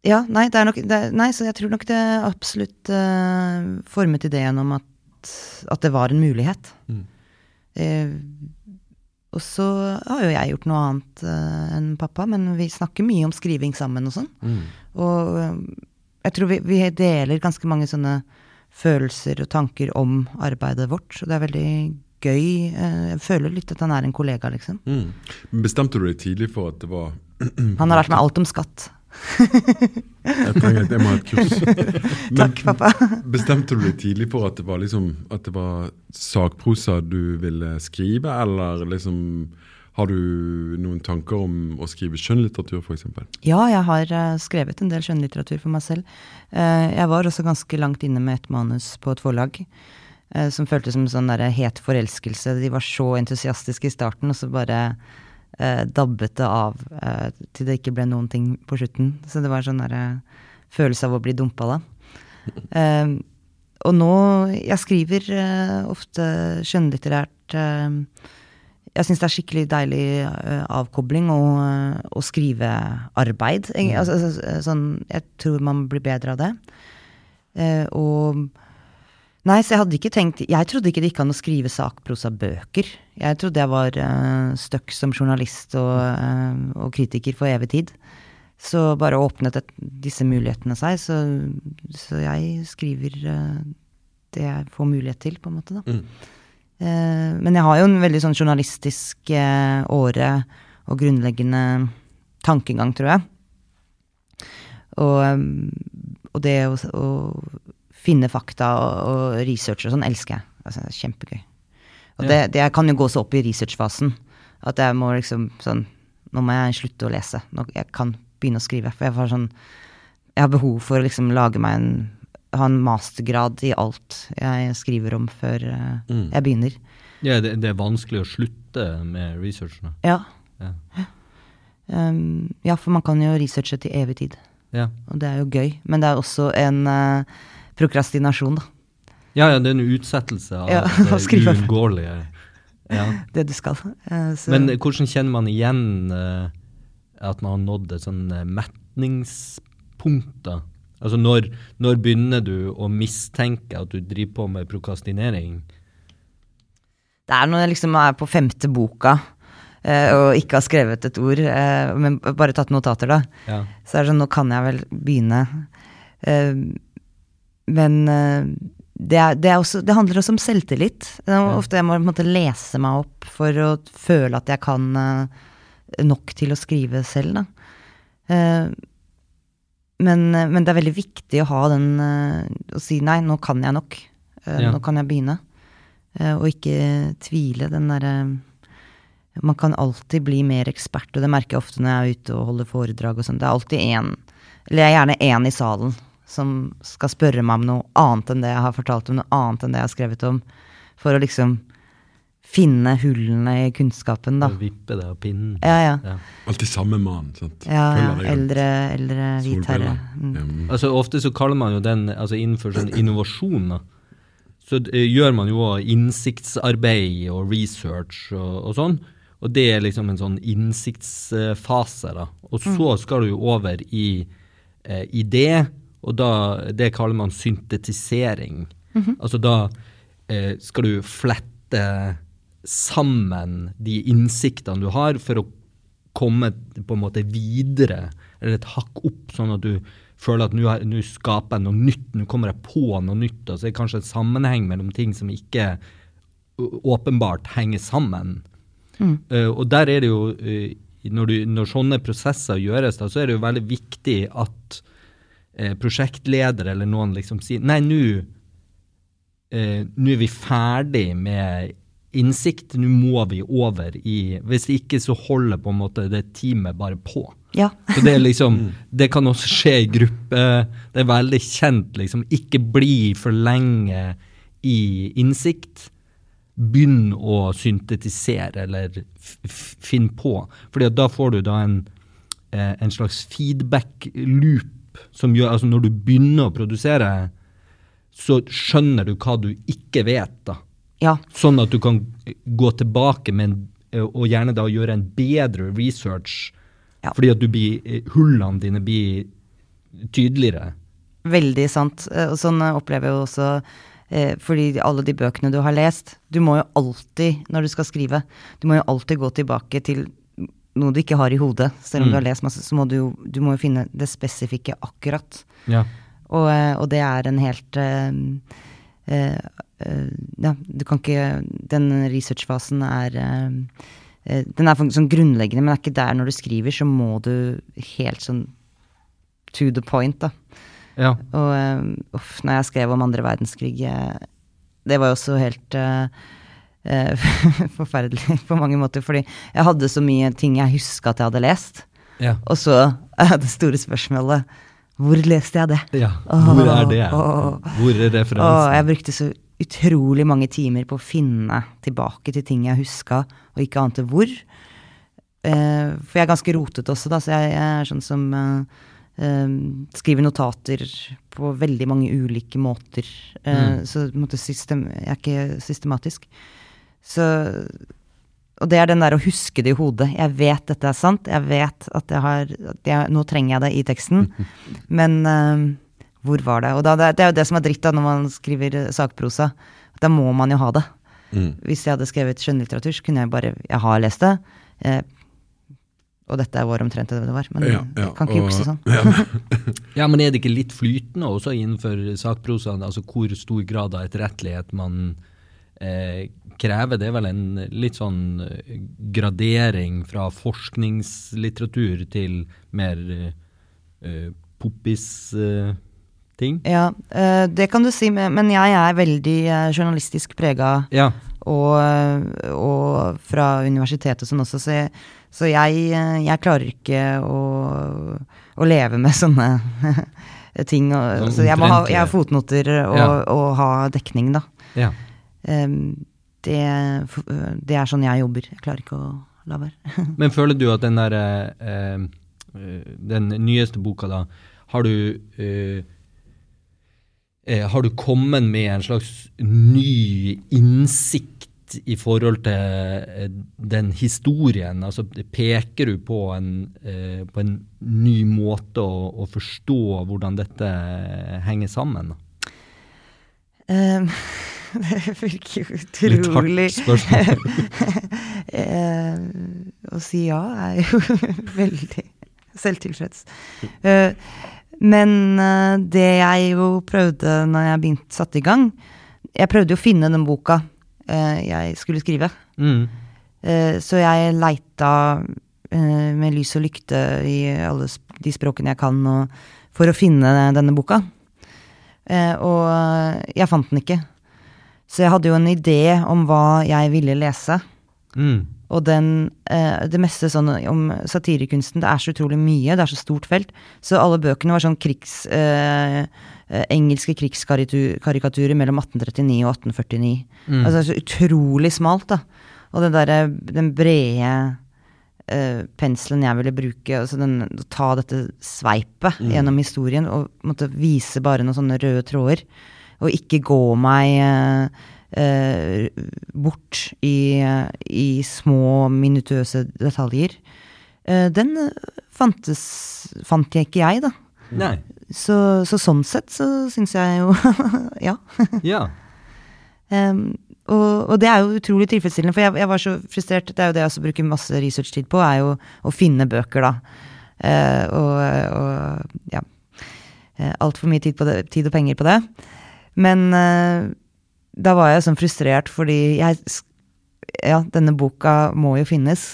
Ja, nei, det er nok det, Nei, så jeg tror nok det absolutt uh, formet ideen om at, at det var en mulighet. Mm. Eh, og så har jo jeg gjort noe annet uh, enn pappa, men vi snakker mye om skriving sammen og sånn. Mm. Og eh, jeg tror vi, vi deler ganske mange sånne følelser og tanker om arbeidet vårt, og det er veldig gøy. Eh, Jeg føler litt at han er en kollega, liksom. Mm. Bestemte du deg tidlig for at det var [clears throat] Han har lært meg alt om skatt. Jeg trenger et, jeg må ha et kurs. [laughs] Men Takk, pappa. Bestemte du deg tidlig for at det var liksom At det var sakprosa du ville skrive, eller liksom Har du noen tanker om å skrive skjønnlitteratur, f.eks.? Ja, jeg har eh, skrevet en del skjønnlitteratur for meg selv. Eh, jeg var også ganske langt inne med et manus på et forlag. eh, som føltes som en sånn der het forelskelse. De var så entusiastiske i starten, og så bare eh, dabbet det av eh, til det ikke ble noen ting på slutten. Så det var sånn der, eh, følelse av å bli dumpa da. [laughs] Eh, og nå Jeg skriver eh, ofte skjønnlitterært. eh, jeg syns det er skikkelig deilig avkobling og, og skrivearbeid. Jeg, altså, altså, sånn, jeg tror man blir bedre av det. Eh, og Nei, så jeg hadde ikke tenkt Jeg trodde ikke det gikk an å skrive sakprosabøker. Jeg trodde jeg var uh, stuck som journalist og, uh, og kritiker for evig tid. Så bare åpnet et, disse mulighetene seg, så, så jeg skriver uh, det jeg får mulighet til, på en måte, da. Mm. Uh, men jeg har jo en veldig sånn journalistisk åre og grunnleggende tankegang, tror jeg. Og, og det å finne fakta og, og researche og sånn elsker jeg. Altså, det er kjempegøy. Og Ja. det, det jeg kan jo gå så opp i researchfasen at jeg må liksom sånn Nå må jeg slutte å lese. Nå, jeg kan begynne å skrive. For jeg har sånn Jeg har behov for å liksom lage meg en Ha en mastergrad i alt jeg skriver om før eh, Mm. jeg begynner. Ja, det, det er vanskelig å slutte med researchen. Ja. Ja. Um, ja, for man kan jo researche til evig tid. Ja. Og det er jo gøy. Men det er også en eh, prokrastinasjon, da. ja, ja, det er en utsettelse av Ja, det [laughs] uunngåelige. Ja. [laughs] Det du skal. Eh, så- Men hvordan kjenner man igjen eh, at man har nådd et sånn eh, metningspunkt? da? Altså når, når begynner du å mistenke at du driver på med prokastinering? Det er når jeg liksom er på femte boka eh, og ikke har skrevet et ord, eh, men bare tatt notater, da. Ja. Så er det sånn, nå kan jeg vel begynne. Men eh, det, er, det, er også, det handler også om selvtillit. Ofte jeg må måte lese meg opp for å føle at jeg kan eh, nok til å skrive selv, da. Eh, men, men det er veldig viktig å ha den Å si nei, nå kan jeg nok. Ja. Nå kan jeg begynne. Og ikke tvile. Den derre Man kan alltid bli mer ekspert, og det merker jeg ofte når jeg er ute og holder foredrag og sånn. Det er alltid én, eller jeg er gjerne én i salen, som skal spørre meg om noe annet enn det jeg har fortalt om, noe annet enn det jeg har skrevet om, for å liksom finne hullene i kunnskapen, da. Og vippe det av pinnen? Ja, ja. Ja. Alltid samme mann. sant? Ja, ja. eldre, eldre hvit herre. Mm. Mm. Altså Ofte så kaller man jo den altså innenfor sånn innovasjon. da. Så uh, gjør man jo innsiktsarbeid og research og, og sånn. Og det er liksom en sånn innsiktsfase. da. Og så skal du jo over i uh, idé, og da, det kaller man syntetisering. Altså da eh, skal du flette sammen de innsiktene du har, for å komme på en måte videre, eller et hakk opp, sånn at du føler at nå skaper jeg noe nytt, nå kommer jeg på noe nytt, Altså det er kanskje en sammenheng mellom ting som ikke åpenbart henger sammen. Eh, og der er det jo, uh, når, du, når sånne prosesser gjøres, da, så er det jo veldig viktig at eh, prosjektleder eller noen liksom sier Nei, nå eh, er vi ferdig med innsikt, nå må vi over i Hvis ikke så holder på en måte det teamet bare på. Ja. Så det er liksom, [laughs] det kan også skje i gruppe. Det er veldig kjent, liksom. Ikke bli for lenge i innsikt. Begynn å syntetisere eller f- f- finn på. Fordi da får du da en, eh, en slags feedback-loop som gjør Altså når du begynner å produsere, så skjønner du hva du ikke vet, da. Ja. Sånn at du kan gå tilbake med en, og gjerne da gjøre en bedre research. Ja. Fordi at du blir, eh, hullene dine blir tydeligere. Veldig sant. Eh, Og sånn eh, opplever jeg jo også fordi alle de bøkene du har lest Du må jo alltid, når du skal skrive, du må jo alltid gå tilbake til noe du ikke har i hodet. Selv om Mm. du har lest masse, så må du jo du må jo finne det spesifikke akkurat. Ja. Og, eh, og det er en helt uh, uh, uh, Ja, du kan ikke Den researchfasen er Den er sånn grunnleggende, men det er ikke der når du skriver, så må du helt sånn to the point, da. ja. Og uff, når jeg skrev om andre verdenskrig Det var jo også helt [laughs] forferdelig på mange måter. Fordi jeg hadde så mye ting jeg huska at jeg hadde lest. Ja. Og så uh, [laughs] det store spørsmålet Hvor leste jeg det? ja. Hvor er det? Åh. Hvor er referansen? Åh, jeg brukte så utrolig mange timer på å finne tilbake til ting jeg huska, og ikke ante hvor. Uh, for jeg er ganske rotete også, da, så jeg, jeg er sånn som uh, eh, skriver notater på veldig mange ulike måter. Eh, Så på en måte system, jeg er ikke systematisk. Så Og det er den der å huske det i hodet. Jeg vet dette er sant. Jeg vet at jeg har at jeg, Nå trenger jeg det i teksten. [laughs] Men uh, hvor var det? Og da, det, det er jo det som er dritt da når man skriver eh, sakprosa. Da må man jo ha det. Mm. Hvis jeg hadde skrevet skjønnlitteratur, så kunne jeg bare Jeg har lest det. Eh, og dette er vår omtrent det det var. Men Ja, ja, jeg kan ikke jukse sånn. Ja, [laughs] Ja, men er det ikke litt flytende også innenfor sakprosaen? Altså hvor stor grad av etterrettelighet man eh, krever? Det vel en litt sånn eh, gradering fra forskningslitteratur til mer uh, poppis uh, ting. Ja, uh, det kan du si, men jeg er veldig journalistisk prega. ja. og, og fra universitetet og sånn også, så jeg, så jeg, jeg klarer ikke å, å leve med sånne [laughs] ting. Og, Sånn så jeg må ha jeg har fotnoter og, Ja. og ha dekning, da. ja. Em, det, det er sånn jeg jobber. Jeg klarer ikke å la være. [laughs] Men føler du at den der eh, eh, Den nyeste boka, da, har du eh, eh, Har du kommet med en slags ny innsikt i forhold til eh, den historien? Altså, peker du på en, eh, på en ny måte å, å forstå hvordan dette henger sammen? Da? [laughs] Det virker jo Litt hardt spørsmål. [laughs] Eh, å si ja er jo [laughs] veldig selvtilfreds. Eh, men eh, det jeg jo prøvde når jeg begynte satte i gang Jeg prøvde jo å finne den boka eh, jeg skulle skrive. Mm. Så jeg leita med lys og lykte i alle de språkene jeg kan, og, for å finne denne boka. Og jeg fant den ikke. Så jeg hadde jo en idé om hva jeg ville lese. Mm. Og den, eh, det meste sånn om satirekunsten, det er så utrolig mye, det er så stort felt. Så alle bøkene var sånn krigs, eh, eh, engelske krigskarikaturer mellom 1839 og 1849. Mm. Altså så utrolig smalt, da. Og den derre, den brede eh, penselen jeg ville bruke, altså den, ta dette sveipet gjennom historien og måtte vise bare noen sånne røde tråder. Og ikke gå meg eh, eh, bort i, i små, minutiøse detaljer. Eh, den eh, fantes, fant jeg ikke jeg, da. Nei. Så, så sånn sett så syns jeg jo [laughs] Ja. [laughs] Ja. Um, og, og det er jo utrolig tilfredsstillende, for jeg, jeg var så frustrert. Det er jo det jeg også bruker masse researchtid på, er jo å finne bøker, da. Uh, og, og ja. altfor mye tid, på det, tid og penger på det. Men uh, da var jeg sånn frustrert fordi jeg Ja, denne boka må jo finnes.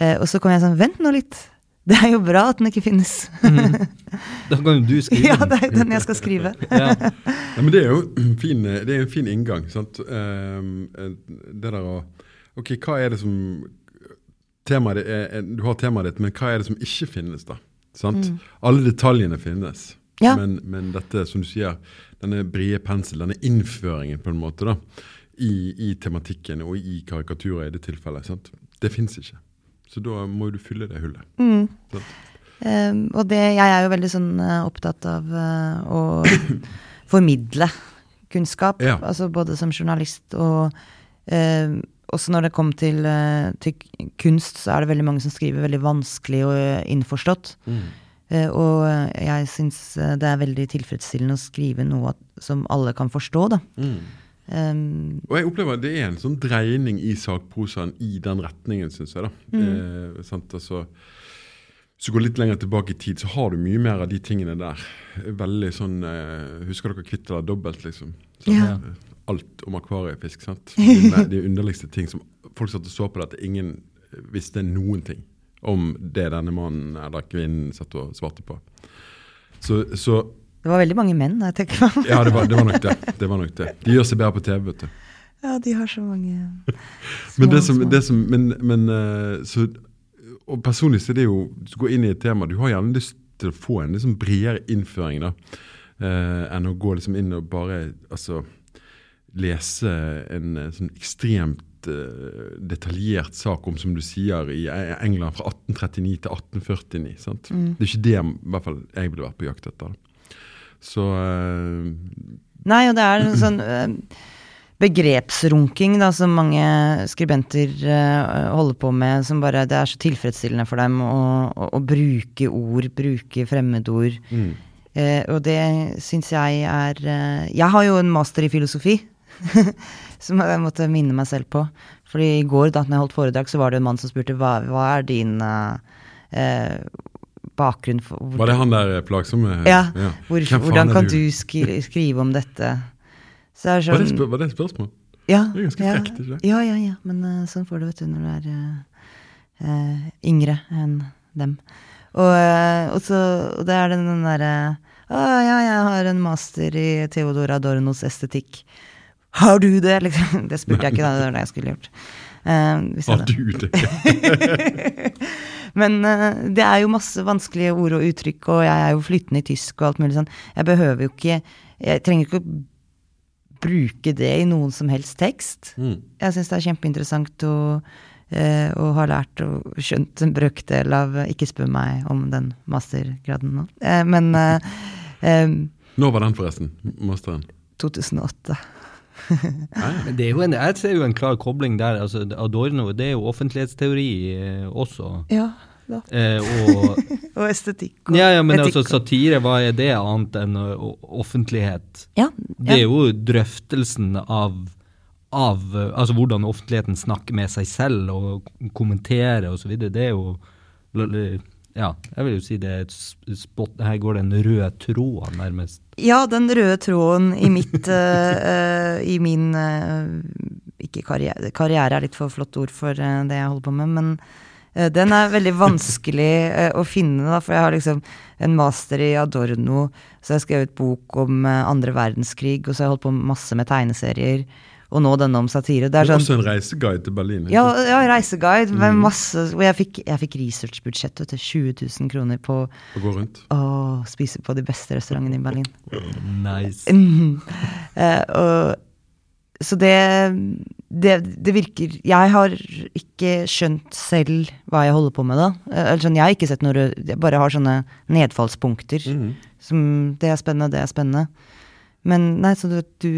Uh, og så kom jeg sånn Vent nå litt. [laughs] Det er jo bra at den ikke finnes. Da kan jo du skrive [laughs] den. ja, det er den jeg skal skrive. [laughs] Ja. Ja, men det er jo en fin, det er en fin inngang. Sant? Ehm, eh, det der å Ok, hva er det som temaet er, Du har temaet ditt, men hva er det som ikke finnes, da? Sant? Alle detaljene finnes. Ja. Men, men dette, som du sier, denne brede pensel, denne innføringen på en måte da, i, i tematikken og i karikaturer i det tilfellet, sant? det fins ikke. Så da må du fylle det hullet. Mm. Eh, og det, jeg er jo veldig sånn eh, opptatt av uh, å [coughs] formidle kunnskap. Ja. Altså både som journalist og uh, også når det kom til, eh, til kunst, så er det veldig mange som skriver veldig vanskelig og innforstått. Eh, og eh, jeg syns eh, det er veldig tilfredsstillende å skrive noe som alle kan forstå, da. Um, Og jeg opplever at det er en sånn dreining i sakprosaen i den retningen, syns jeg. da. Eh, sant? Altså, hvis du går litt lenger tilbake i tid, så har du mye mer av de tingene der. Veldig sånn eh, Husker dere Kvitt eller dobbelt, liksom? Så, Ja. eh, Alt om akvariefisk. sant? De, de, de underligste ting som folk satt og så på det, at ingen visste noen ting om det denne mannen eller kvinnen satt og svarte på. Så, så det var veldig mange menn, jeg tenker meg ja, det var, det var nok det. [laughs] det var nok det. De gjør seg bedre på TV, vet du. Ja, de har så mange [laughs] Men det små, som, små. det som men, men eh, så, Og personlig så er det jo Du går inn i et tema Du har gjerne lyst til å få en liksom bredere innføring da eh, enn å gå liksom inn og bare altså lese en eh, sånn ekstremt detaljert sak om, som du sier, i E- England fra 1839 til 1849. sant? Mm. Det er ikke det i hvert fall jeg ville vært på jakt etter. Så eh, Nei, og det er en sånn eh, begrepsrunking da, som mange skribenter uh, holder på med, som bare Det er så tilfredsstillende for dem å, å, å bruke ord, bruke fremmedord. mm. Uh, og det syns jeg er uh, Jeg har jo en master i filosofi, [laughs] som jeg måtte minne meg selv på. Fordi i går da når jeg holdt foredrag, så var det en mann som spurte hva, hva er din eh, eh, bakgrunn for Var det han der plagsomme Ja. Hvor, hvordan kan du? du skri, skrive om dette? Så det er Var det, sånn var det et spørsmål? ja, Det er ganske ja, frekt, ikke det? Ja, ja, ja. Men uh, sånn får du, vet du, når du er uh, eh, yngre enn dem. Og, uh, og så og det er den, den derre Å ja, jeg har en master i Theodor Adornos estetikk. Har du det? Liksom. Det spurte jeg ikke, da. Det var det jeg skulle gjort. Uh, Har du det? [laughs] Men uh, det er jo masse vanskelige ord og uttrykk, og jeg er jo flytende i tysk og alt mulig sånn. Jeg behøver jo ikke Jeg trenger ikke å bruke det i noen som helst tekst. Mm. Jeg syns det er kjempeinteressant å, og har ha lært og skjønt en brøkdel av Ikke spør meg om den mastergraden nå. Eh, men eh, [laughs] eh, Når var den, forresten? Masteren? 2008. [laughs] Det er jo en, jeg ser jo en klar kobling der. altså Adorno det er jo offentlighetsteori eh, også. Ja. Eh, og, [laughs] Og estetikk og ja, ja, men etikk altså satire, hva er det annet enn eh, offentlighet? Ja, Det er jo drøftelsen av, av eh, altså hvordan offentligheten snakker med seg selv og kommenterer osv. Det er jo Ja, jeg vil jo si det er et spot Her går den røde tråden, nærmest. Ja, den røde tråden i mitt [laughs] eh, I min uh, Ikke karriere Karriere er litt for flott ord for uh, det jeg holder på med, men den er veldig vanskelig å finne, da, for jeg har liksom en master i Adorno, så jeg har skrevet bok om andre verdenskrig, og så har jeg holdt på masse med tegneserier, og nå denne om satire. Det Det er sånn også en reiseguide til Berlin. ja, ja, reiseguide med masse Og jeg fikk, jeg fikk researchbudsjett til 20 000 kroner på Å gå rundt. å spise på de beste restaurantene i Berlin. [laughs] Nice. Mhm. Eh, og, så det, det Det virker Jeg har ikke skjønt selv hva jeg holder på med, da. Eh, Eller sånn, jeg har ikke sett noe Jeg bare har sånne nedfallspunkter. Mm. Som Det er spennende, det er spennende. Men nei, så du, du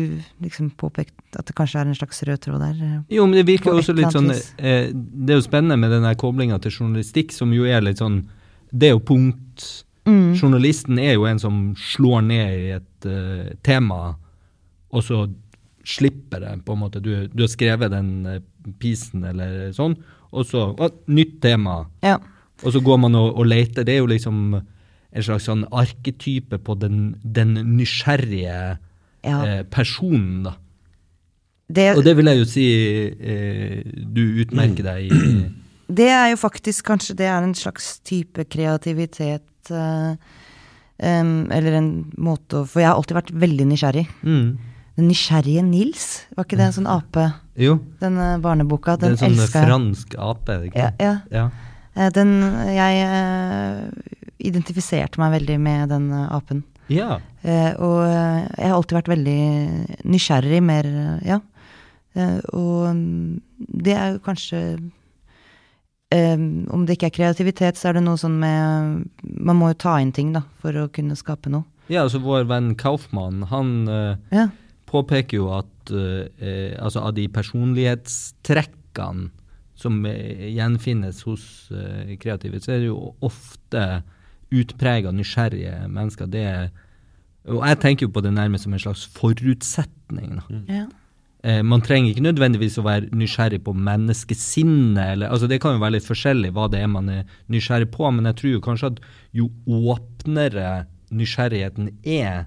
liksom påpekte at det kanskje er en slags rød tråd der. eh. Jo, men det virker også litt sånn eh, Det er jo spennende med den koblinga til journalistikk, som jo er litt sånn Det er jo punkt Mm. Journalisten er jo en som slår ned i et uh, tema, og så slipper det, på en måte. Du, du har skrevet den uh, pisen eller sånn, og så å, Nytt tema. Ja. Og så går man og, og leter. Det er jo liksom en slags sånn arketype på den, den nysgjerrige Ja. eh, personen, da. Det, Og det vil jeg jo si eh, du utmerker deg i. [clears throat] det er jo faktisk kanskje det er en slags type kreativitet eh, um, Eller en måte å For jeg har alltid vært veldig nysgjerrig. Mm. Den nysgjerrige Nils, var ikke det en sånn ape? Jo, Den barneboka, det er en sånn fransk ape. det ikke Ja, ja. Ja. Eh, Den Jeg eh, identifiserte meg veldig med den eh, apen. ja. Eh, og eh, jeg har alltid vært veldig nysgjerrig, mer Ja. Eh, og mm, det er jo kanskje eh, Om det ikke er kreativitet, så er det noe sånn med Man må jo ta inn ting, da, for å kunne skape noe. ja, altså vår venn Kaufmann, han eh, Ja. påpeker jo at eh, eh, altså av de personlighetstrekkene som gjenfinnes hos kreative, så er det jo ofte utprega nysgjerrige mennesker. Det er, og jeg tenker jo på det nærmest som en slags forutsetning. Da. ja. Eh, man trenger ikke nødvendigvis å være nysgjerrig på menneskesinnet. Eller, altså det kan jo være litt forskjellig hva det er man er nysgjerrig på, men jeg tror jo kanskje at jo åpnere nysgjerrigheten er,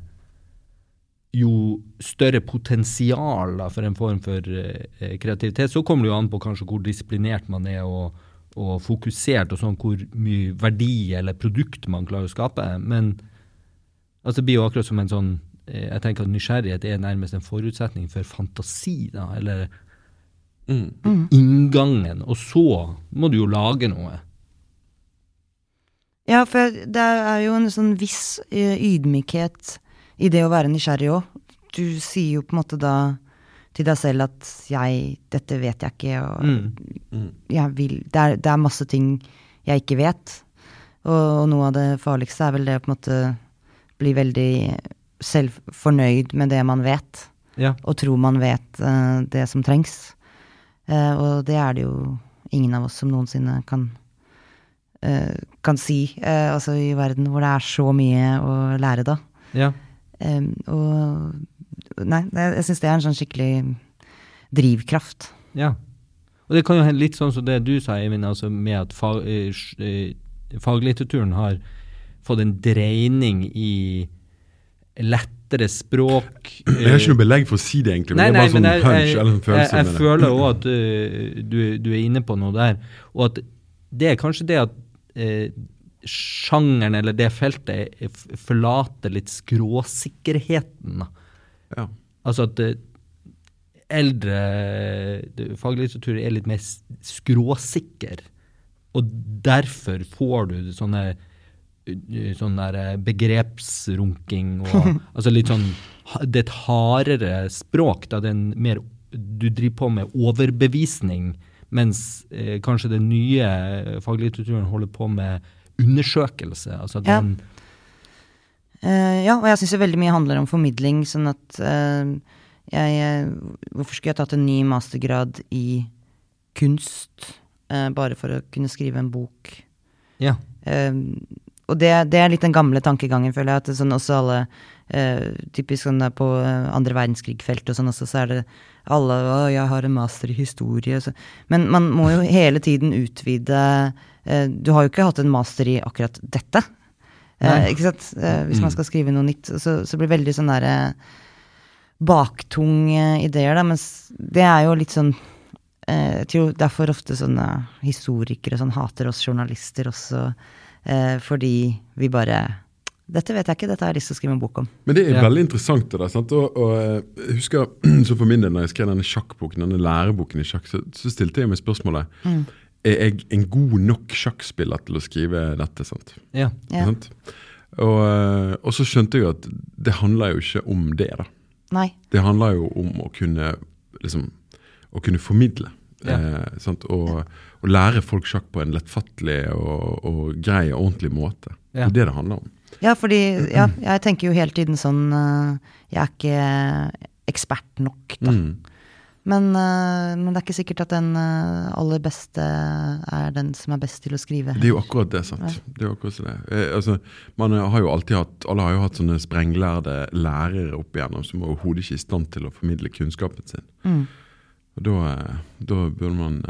jo større potensial da, for en form for eh, kreativitet. Så kommer det jo an på kanskje hvor disiplinert man er og, og fokusert, og sånn hvor mye verdi eller produkt man klarer å skape. Men altså, det blir jo akkurat som en sånn eh, Jeg tenker at nysgjerrighet er nærmest en forutsetning for fantasi, da, eller Mm. inngangen. Og så må du jo lage noe. Ja, for det er jo en sånn viss eh, ydmykhet i det å være nysgjerrig òg. Du sier jo på en måte da til deg selv at jeg Dette vet jeg ikke, og Mm. jeg vil det er, det er masse ting jeg ikke vet. Og, og noe av det farligste er vel det å på en måte bli veldig selv fornøyd med det man vet, Ja. og tro man vet uh, det som trengs. Uh, og det er det jo ingen av oss som noensinne kan uh, kan si, altså i verden hvor det er så mye å lære, da. ja. Um, og Nei, jeg syns det er en sånn skikkelig drivkraft. Ja. Og det kan jo hende litt sånn som det du sa, Eivind, altså med at fag, eh, eh, faglitteraturen har fått en dreining i lettere språk. [clears throat] Jeg har ikke noe belegg for å si det, egentlig. Nei, Men det er bare sånn jeg, eller en følelse. jeg jeg føler òg [clears throat] at eh, du, du er inne på noe der. Og at det er kanskje det at eh, sjangeren eller det feltet forlater litt skråsikkerheten. da. Ja. Altså at eh, eldre faglitteratur er litt mer skråsikker. Og derfor får du sånne eh, sånn der eh, begrepsrunking og [laughs] altså litt sånn Det er et hardere språk. Da det er en mer Du driver på med overbevisning, mens eh, kanskje den nye faglitteraturen holder på med undersøkelse. Altså Ja. Eh, ja, og jeg syns veldig mye handler om formidling, sånn at uh, jeg Hvorfor skulle jeg tatt en ny mastergrad i kunst uh, bare for å kunne skrive en bok? Ja. Og det, det er litt den gamle tankegangen, føler jeg. At sånn også alle Typisk sånn der på andre verdenskrig-feltet og sånn også, så er det alle Å, jeg har en master i historie. Så. Men man må jo hele tiden utvide Du har jo ikke hatt en master i akkurat dette. Eh, ikke sant? Eh, hvis man skal skrive noe nytt. Så, så blir det veldig sånn derre baktung eh, ideer, da. Mens det er jo litt sånn eh, Jeg tror derfor ofte sånne historikere og sånn hater oss journalister også. Eh, fordi vi bare Dette vet jeg ikke, dette har jeg lyst til å skrive en bok om. Men det er Ja. veldig interessant. det der, sant? Og, og eh, jeg husker, [clears throat] så for min del, når jeg skrev denne sjakkboken, denne læreboken i sjakk, så, så stilte jeg meg spørsmålet Er jeg en god nok sjakkspiller til å skrive dette. sant? ja. Ja. Sant? Og, eh, og så skjønte jeg jo at det handler jo ikke om det. da. Nei. Det handler jo om å kunne, liksom, å kunne formidle. Ja. Eh, sant? Og, og lære folk sjakk på en lettfattelig og, og grei og ordentlig måte. Ja. Det er det det handler om. Ja, fordi ja, jeg tenker jo hele tiden sånn eh, Jeg er ikke ekspert nok, da. Mm. Men, eh, men det er ikke sikkert at den eh, aller beste er den som er best til å skrive. Det er jo akkurat det. sant? Det er jo akkurat det. Eh, altså, man har jo alltid hatt, Alle har jo hatt sånne sprenglærde lærere opp igjennom som er overhodet ikke i stand til å formidle kunnskapen sin. Mm. Og da, eh, da man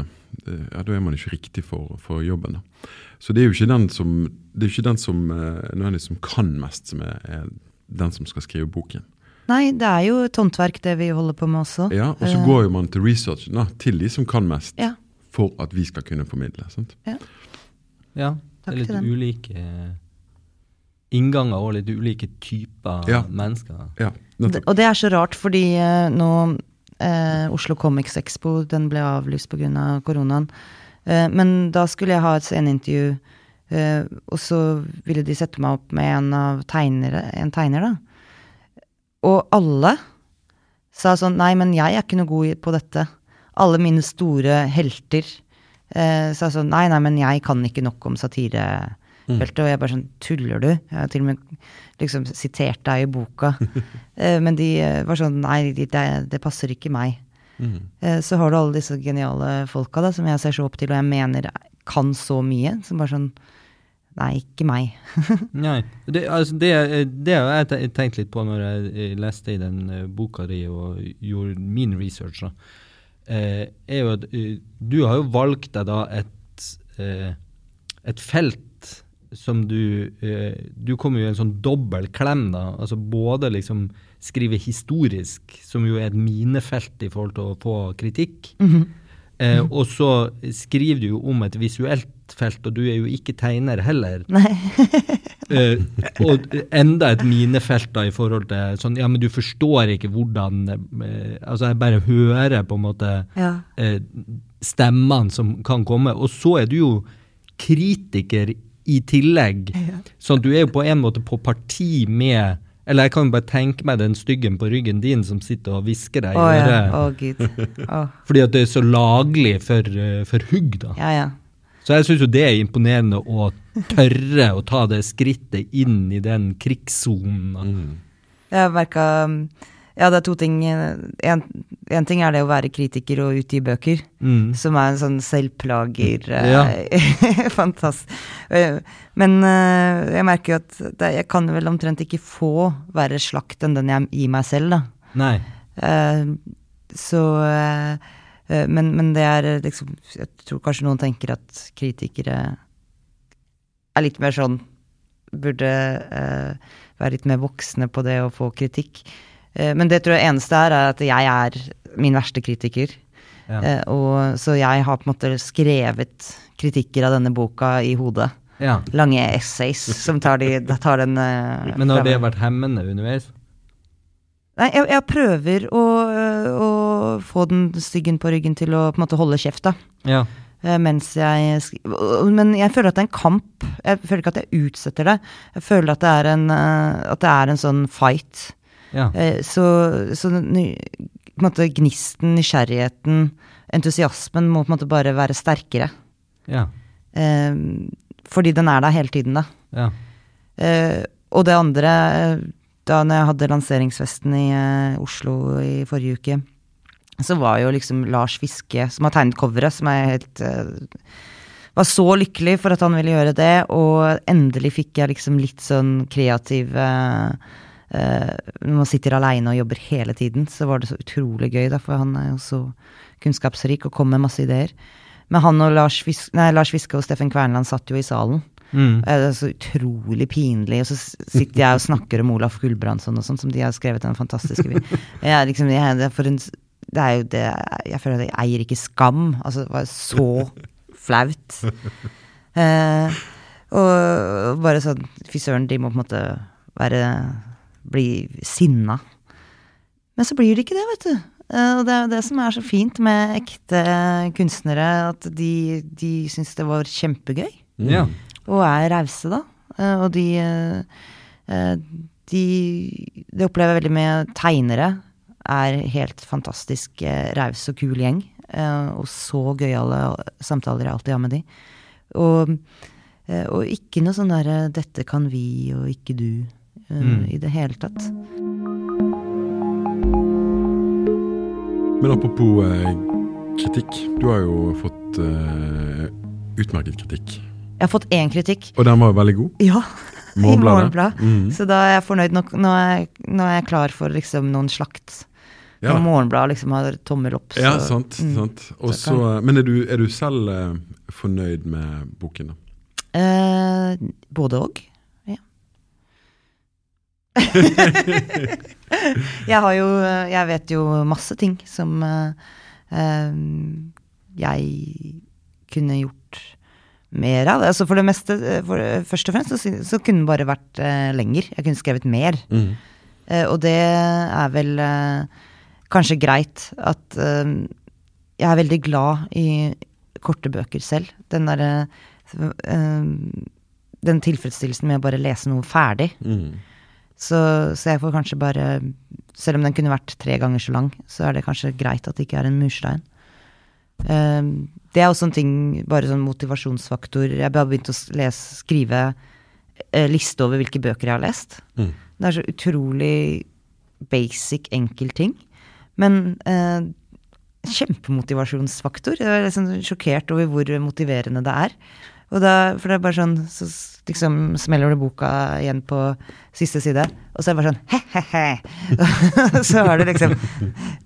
ja, da er man ikke riktig for, for jobben. Da. Så det er jo ikke den som, det er ikke den som, nødvendigvis som kan mest, som er, er den som skal skrive boken. Nei, det er jo et håndverk det vi holder på med også. Ja, Og så Eh, går jo man til research da, til de som kan mest, Ja. for at vi skal kunne formidle. sant? Ja, ja det er litt ulike innganger og litt ulike typer Ja. mennesker. Ja, Det, og det er så rart, fordi eh, nå eh, Oslo Comics Expo den ble avlyst pga. koronaen. Eh, men da skulle jeg ha et sceneintervju, eh, og så ville de sette meg opp med en av tegnere, en tegner, da. Og alle sa sånn Nei, men jeg er ikke noe god på dette. Alle mine store helter eh, sa sånn Nei, nei, men jeg kan ikke nok om satirefeltet. Og jeg bare sånn Tuller du? Jeg har til og med liksom sitert deg i boka. [laughs] Eh, men de eh, var sånn Nei, det, det passer ikke meg. Mm. Eh, så har du alle disse geniale folka da, som jeg ser så opp til, og jeg mener kan så mye. Som bare sånn Nei, ikke meg. [laughs] Nei. Det, altså, det, det har jeg tenkt litt på når jeg eh, leste i den eh, boka di og gjorde min research. Da. Eh, er jo at du har jo valgt deg da et, eh, et felt som du eh, Du kommer jo i en sånn dobbel klem, da. Altså både liksom skrive historisk, som jo er et minefelt i forhold til å få kritikk. Eh, og så skriver du jo om et visuelt felt, og du er jo ikke tegner heller. Nei. [laughs] Eh, og enda et minefelt da i forhold til sånn Ja, men du forstår ikke hvordan eh, Altså, jeg bare hører på en måte Ja. eh, stemmene som kan komme. Og så er du jo kritiker i tillegg. Sånn at du er jo på en måte på parti med Eller jeg kan bare tenke meg den styggen på ryggen din som sitter og hvisker deg i ja. øret. Å gud. Oh. [laughs] Fordi at det er så laglig for, eh, for hugg, da. Ja, ja. Så jeg syns jo det er imponerende å tørre å ta det skrittet inn i den krigssonen. Mm. Jeg har merka Ja, det er to ting. En, en ting er det å være kritiker og utgi bøker, Mm. som er en sånn selvplager Ja. eh, [laughs] Fantastisk. Men eh, jeg merker jo at det, jeg kan vel omtrent ikke få verre slakt enn den jeg gir meg selv, da. Nei. Eh, så men, men det er liksom Jeg tror kanskje noen tenker at kritikere er litt mer sånn Burde være litt mer voksne på det å få kritikk. Eh, men det tror jeg eneste er, er at jeg er min verste kritiker. Ja. Eh, og, så jeg har på en måte skrevet kritikker av denne boka i hodet. ja. Lange essays som tar, de, tar den eh, Men har det vært hemmende underveis? Nei, jeg, jeg prøver å, å få den styggen på ryggen til å på en måte holde kjeft, da. Ja. Mens jeg Men jeg føler at det er en kamp. Jeg føler ikke at jeg utsetter det. Jeg føler at det er en, at det er en sånn fight. Ja. Eh, Så, så måte gnisten, nysgjerrigheten, entusiasmen må på en måte bare være sterkere. Ja. Eh, Fordi den er der hele tiden, da. ja. Eh, og det andre, da når jeg hadde lanseringsfesten i Oslo i forrige uke, så var jo liksom Lars Fiske, som har tegnet coveret, som er helt Var så lykkelig for at han ville gjøre det, og endelig fikk jeg liksom litt sånn kreativ eh, eh, Når man sitter aleine og jobber hele tiden, så var det så utrolig gøy, da, for han er jo så kunnskapsrik og kom med masse ideer. Men han og Lars, Vis nei, Lars Fiske og Steffen Kverneland satt jo i salen. Mm. Eh, Det er så utrolig pinlig. Og så sitter jeg og snakker om Olaf Gulbrandsson og sånn, som de har skrevet den fantastiske [laughs] jeg liksom, jeg, det, er en, det er jo det Jeg føler at jeg eier ikke skam. Altså, det var så flaut. [laughs] Eh, og bare sånn Fy søren, de må på en måte være Bli sinna. Men så blir det ikke det, vet du. Eh, Og det er jo det som er så fint med ekte kunstnere, at de, de syns det var kjempegøy ja. og er rause, da. Eh, og de, eh, de Det opplever jeg veldig med tegnere. Er helt fantastisk raus og kul gjeng. og så gøyale samtaler jeg alltid har med de. Og, og ikke noe sånn derre 'dette kan vi, og ikke du', Mm. i det hele tatt. Men apropos eh, kritikk. Du har jo fått eh, utmerket kritikk. Jeg har fått én kritikk. Og den var veldig god. Ja, [laughs] i Morgenbladet. Morgenbladet. Mhm. Så da er jeg fornøyd nok. Nå er jeg, nå er jeg klar for liksom noen slakt. Ja. Når Morgenbladet liksom har tommel opp. så- Ja, sant. mm. sant. Også, Så så- men er du, er du selv eh, fornøyd med boken, da? Eh, både og. [laughs] Jeg har jo Jeg vet jo masse ting som eh, eh, jeg kunne gjort mer av. Altså for det meste, eh, for, først og fremst, så, så kunne den bare vært eh, lenger. Jeg kunne skrevet mer. Eh, og det er vel eh, kanskje greit at eh, jeg er veldig glad i korte bøker selv. Den derre eh, Den tilfredsstillelsen med å bare lese noe ferdig. Mm. Så, så jeg får kanskje bare Selv om den kunne vært tre ganger så lang, så er det kanskje greit at det ikke er en murstein. Eh, det er også en ting, bare sånn motivasjonsfaktor. Jeg har begynt å lese, skrive uh, liste over hvilke bøker jeg har lest. Mm. Det er så utrolig basic, enkel ting. Men uh, kjempemotivasjonsfaktor. Jeg er liksom sjokkert over hvor motiverende det er. Og da, for det er bare sånn, så liksom smeller du boka igjen på siste side, og så er det bare sånn he-he-he. [laughs] så har du liksom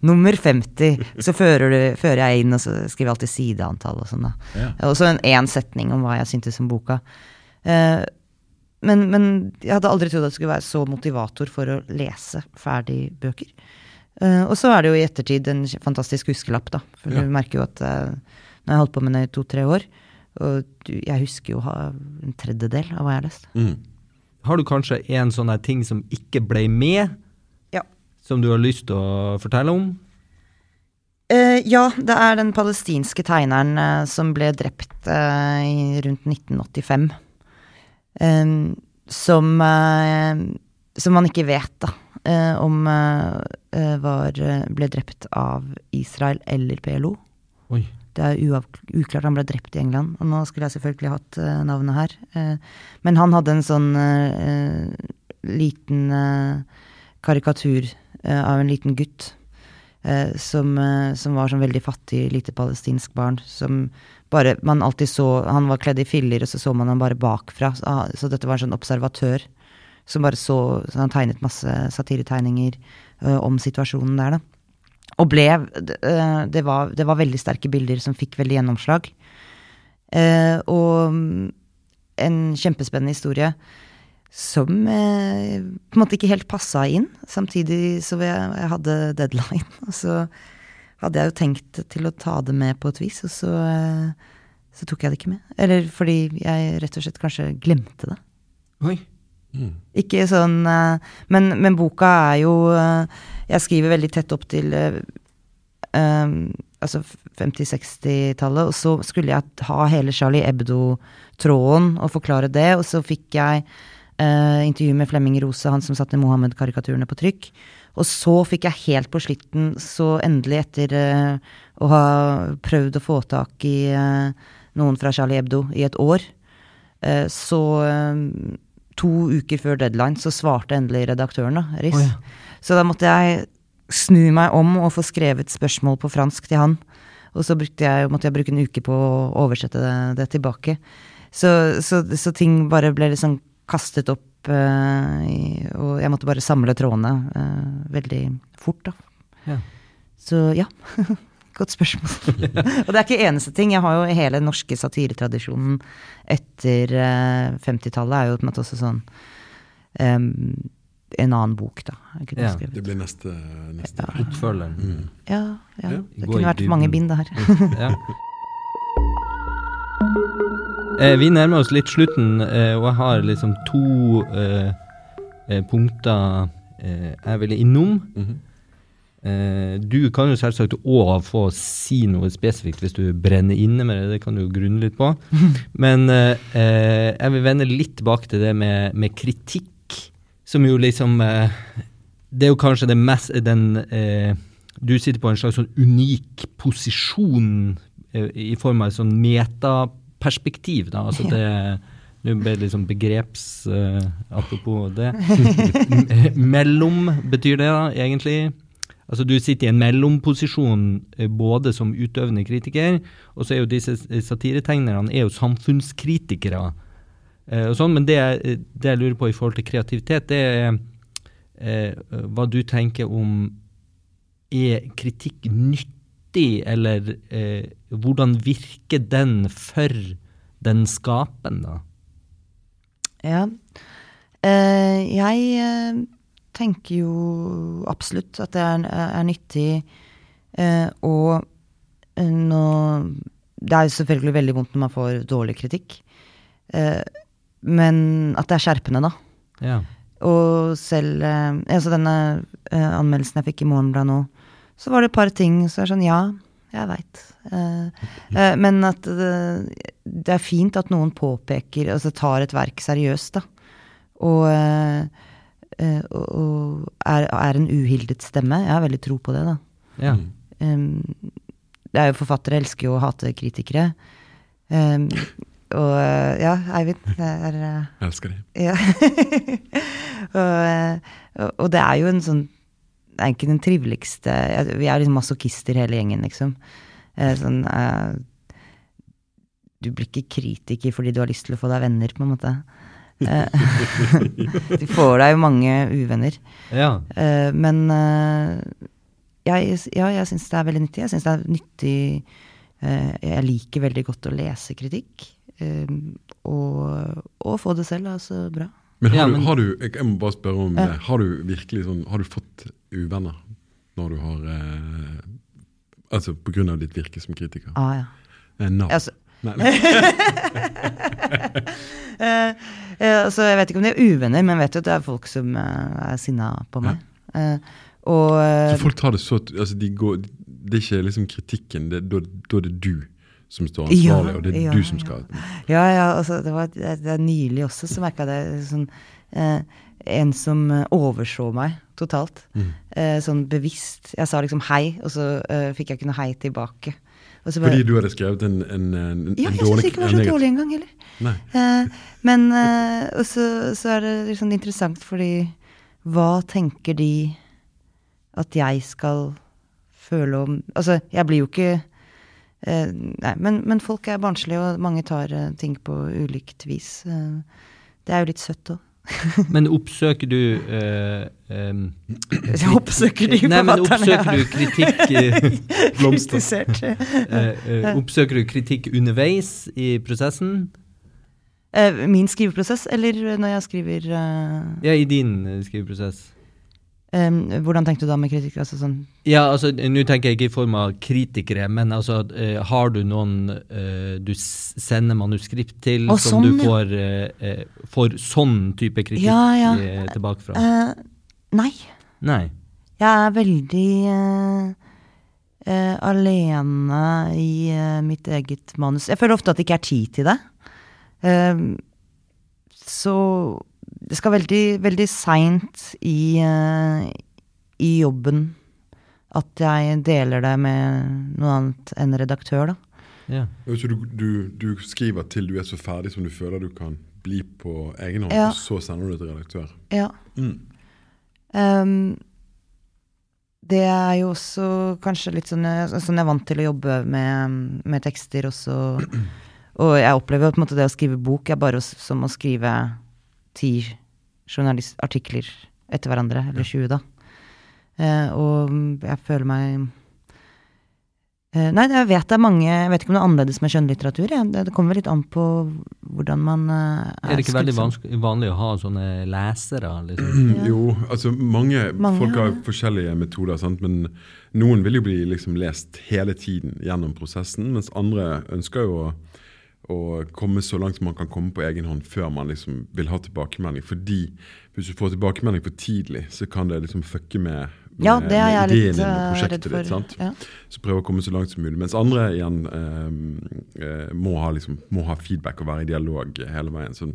nummer 50, så fører, du, fører jeg inn, og så skriver jeg alltid sideantall og sånn, da. Ja. Og så en én setning om hva jeg syntes om boka. Eh, men, men jeg hadde aldri trodd at det skulle være så motivator for å lese ferdig bøker. Eh, og så er det jo i ettertid en fantastisk huskelapp, da. For Ja. du merker jo at eh, jeg har holdt på med det i to-tre år, og du, jeg husker jo ha en tredjedel av hva jeg har lest. Mm. Har du kanskje en sånn her ting som ikke ble med, Ja. som du har lyst til å fortelle om? Uh, ja, det er den palestinske tegneren uh, som ble drept uh, i rundt 1985. Eh, som, som man ikke vet, da. om var, ble drept av Israel eller PLO. Det er uklart. Han ble drept i England. Og nå skulle jeg selvfølgelig hatt uh, navnet her. Uh, men han hadde en sånn eh, eh, liten eh, karikatur eh, av en liten gutt. eh, som, eh, som var sånn veldig fattig, lite palestinsk barn. Som bare Man alltid så Han var kledd i filler, og så så man ham bare bakfra. Så, ah, så dette var en sånn observatør som bare så, så Han tegnet masse satiretegninger eh, om situasjonen der, da. Og ble eh, det var, det var veldig sterke bilder som fikk veldig gjennomslag. Eh, og mm, en kjempespennende historie som eh, på en måte ikke helt passa inn. Samtidig som jeg, jeg hadde deadline, [laughs] og så hadde jeg jo tenkt til å ta det med på et vis, og så, eh, så tok jeg det ikke med. Eller fordi jeg rett og slett kanskje glemte det. Oi. Mm. Ikke sånn eh, men, men boka er jo eh, Jeg skriver veldig tett opp til eh, altså 50-60-tallet, og så skulle jeg ha hele Charlie Hebdo-tråden og forklare det, og så fikk jeg eh, intervju med Flemming Rose, han som satte Mohammed-karikaturene på trykk. Og så fikk jeg helt på slitten, så endelig etter eh, å ha prøvd å få tak i eh, noen fra Charlie Hebdo i et år, så to uker før deadline så svarte endelig redaktøren, da, Riss. Oh, ja. Så da måtte jeg snu meg om og få skrevet spørsmål på fransk til han. Og så jeg, måtte jeg bruke en uke på å oversette det, det tilbake. Så, så, så ting bare ble liksom kastet opp, eh, og jeg måtte bare samle trådene eh, veldig fort, da. Ja. Så ja. [laughs] Godt spørsmål. [laughs] og det er ikke eneste ting. Jeg har jo hele den norske satiretradisjonen etter eh, 50-tallet er jo på en måte også sånn um, en annen bok, da. Jeg kunne Ja. skrevet. Det blir neste, neste. Ja. oppfølger. Mm. Ja, ja. Det Gå kunne vært mange bind, det her. [laughs] Ja. Eh, vi nærmer oss litt slutten, eh, og jeg har liksom to eh, eh, punkter eh, jeg ville innom. Mm Eh, du kan jo selvsagt òg få si noe spesifikt hvis du brenner inne med det, det kan du jo grunne litt på. [laughs] Men eh, eh, jeg vil vende litt tilbake til det med, med kritikk, som jo liksom eh, Det er jo kanskje det mest den eh, Du sitter på en slags sånn unik posisjon eh, i form av et sånn metaperspektiv, da. Altså det Nå ble det liksom begreps... eh, apropos det. [laughs] Mellom betyr det da, egentlig. Altså Du sitter i en mellomposisjon eh, både som utøvende kritiker, og så er jo disse satiretegnerne er jo samfunnskritikere. Eh, og sånn, Men det, jeg- det jeg lurer på i forhold til kreativitet, det er eh, hva du tenker om er kritikk nyttig, eller eh, hvordan virker den for den skapende? Ja. Eh, jeg eh, tenker jo absolutt at det er, er nyttig eh, og eh, nå Det er jo selvfølgelig veldig vondt når man får dårlig kritikk. Eh, men at det er skjerpende, da. Ja. Og selv eh, Altså denne eh, anmeldelsen jeg fikk i Morgenbladet nå, så var det et par ting så er sånn Ja, jeg veit. men at det, det er fint at noen påpeker, altså tar et verk seriøst, da. Og, eh, og, og er, er en uhildet stemme. Jeg har veldig tro på det, da. ja. Um, det er jo Forfattere elsker jo å hate kritikere. Um, og eh, ja, Eivind, er eh, Jeg elsker det. [laughs] ja. og, eh, og, og det er jo en sånn Det er ikke den triveligste Vi er liksom masochister hele gjengen, liksom. Eh, sånn uh, Du blir ikke kritiker fordi du har lyst til å få deg venner, på en måte. Eh, [laughs] du får deg jo mange uvenner. ja. Eh, men eh, jeg, ja, jeg syns det er veldig nyttig. Jeg syns det er nyttig eh, Jeg liker veldig godt å lese kritikk. og, og få det selv er så bra. Men har, Ja, du, men- har du jeg, må bare spørre om Ja. Har du virkelig sånn Har du fått uvenner når du har eh, Altså på grunn av ditt virke som kritiker? Ah, ja. Eh, navn? Altså, Nei, [laughs] nei. eh, eh, altså, jeg vet ikke om de er uvenner, men jeg vet jo at det er folk som eh, er sinna på meg. Eh, og Så folk tar det så altså de går, Det er ikke liksom kritikken, det, da, da er det du som står Ja, ansvarlig, og det er ja, du som ja. skal Ja, ja, altså, det var det, det er nylig også så merka jeg det sånn eh, En som overså meg totalt. Mm. Eh, sånn bevisst. Jeg sa liksom hei, og så eh, fikk jeg ikke noe hei tilbake. Bare- Fordi du hadde skrevet en, en, en, Ja, en jeg syns ikke det var så dårlig engang heller. Eh, men uh, så, så er det liksom interessant fordi Hva tenker de at jeg skal føle om Altså, jeg blir jo ikke uh, Nei, men, men folk er barnslige, og mange tar ting på ulikt vis. Det er jo litt søtt òg. [laughs] Men oppsøker du eh, Jeg [laughs] oppsøker de forfatterne du kritikk eh, [laughs] Kritisert. eh, eh, Oppsøker du kritikk underveis i prosessen? Eh, min skriveprosess, eller når jeg skriver eh, Ja, i din eh, skriveprosess. Eh, Hvordan tenkte du da med kritikk? Altså sånn Ja, altså, nå tenker jeg ikke i form av kritikere, men altså, uh, har du noen uh, du sender manuskript til, og som sånn, du får, uh, får sånn type kritikk Ja, ja. tilbake fra? Nei. Nei. Jeg er veldig alene i mitt eget manus. Jeg føler ofte at det ikke er tid til det. Eh, så det skal veldig, veldig seint i, eh, i jobben at jeg deler det med noe annet enn redaktør, da. Ja. Så du, du, du skriver til du er så ferdig som du føler du kan bli på egen hånd, Ja. og så sender du det til redaktør? Ja. Mm. Um, det er jo også kanskje litt sånn jeg- sånn jeg er vant til å jobbe med, med tekster også. Og jeg opplever på en måte det å skrive bok er bare som å skrive ti journalist- artikler etter hverandre, eller 20, da. Eh, og jeg føler meg eh, Nei, jeg vet det er mange Jeg vet ikke om det er annerledes med skjønnlitteratur. Ja. Det, det kommer litt an på hvordan man eh, Er det ikke veldig vanskelig, vanlig å ha sånne lesere? Liksom? Ja. [clears throat] Jo, altså mange, Mange folk har har forskjellige metoder, sant? men noen vil jo bli liksom lest hele tiden gjennom prosessen, mens andre ønsker jo å, å komme så langt som man kan komme på egen hånd før man liksom vil ha tilbakemelding. Fordi hvis du får tilbakemelding for tidlig, så kan det liksom fucke med, med, Ja, det er jeg med litt ideen din med eh, prosjektet redd for. ditt. Ja. Så prøv å komme så langt som mulig. Mens andre igjen eh, eh, må, ha liksom, må ha feedback og være i dialog hele veien. Så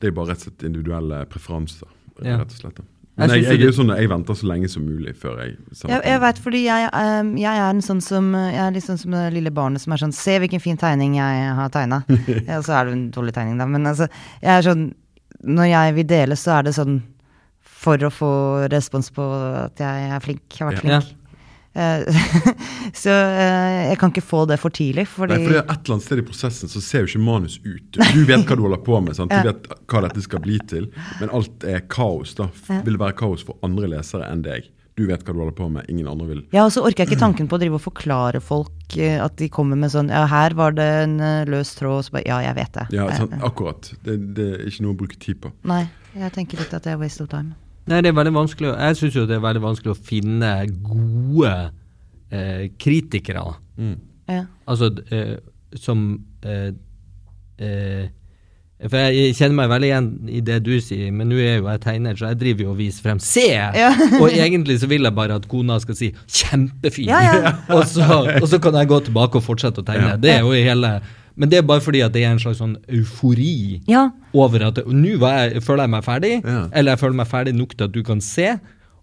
det er bare rett og slett individuelle preferanser. Rett og slett. da. Jeg Men jeg, jeg, er sånn, jeg venter så lenge som mulig før jeg sender Jeg, jeg vet, fordi jeg, um, jeg er en sånn som Jeg er litt sånn som det lille barnet som er sånn Se hvilken fin tegning jeg har tegna. [laughs] ja, så er det en dårlig tegning, da. Men altså, jeg er sånn Når jeg vil dele, så er det sånn for å få respons på at jeg er flink. Jeg har vært Ja. flink. Eh, [laughs] så eh, jeg kan ikke få det for tidlig, fordi Nei, for det er Et eller annet sted i prosessen så ser jo ikke manus ut. Du vet hva du holder på med, sant? du vet hva dette skal bli til, men alt er kaos. da. Vil være kaos for andre lesere enn deg. Du vet hva du holder på med, ingen andre vil. Ja, og så orker jeg ikke tanken på å drive og forklare folk eh, at de kommer med sånn Ja, her var det en eh, løs tråd, og så bare Ja, jeg vet det. Ja, Eh, sant, akkurat. Det, det er ikke noe å bruke tid på. Nei, jeg tenker litt at det er waste of time. Nei, det er veldig vanskelig Jeg syns jo det er veldig vanskelig å finne gode eh, kritikere. Mm. Ja. Altså eh, som eh, eh, For jeg kjenner meg veldig igjen i det du sier, men nå er jo jeg tegner, så jeg driver jo og viser frem. Se! Ja. [laughs] og egentlig så vil jeg bare at kona skal si 'kjempefin', Ja, ja. [laughs] og, så, og så kan jeg gå tilbake og fortsette å tegne. Ja. Det er jo hele Men det er bare fordi at det er en slags sånn eufori ja. over at Nå var jeg- føler jeg meg ferdig, Ja. eller jeg føler meg ferdig nok til at du kan se.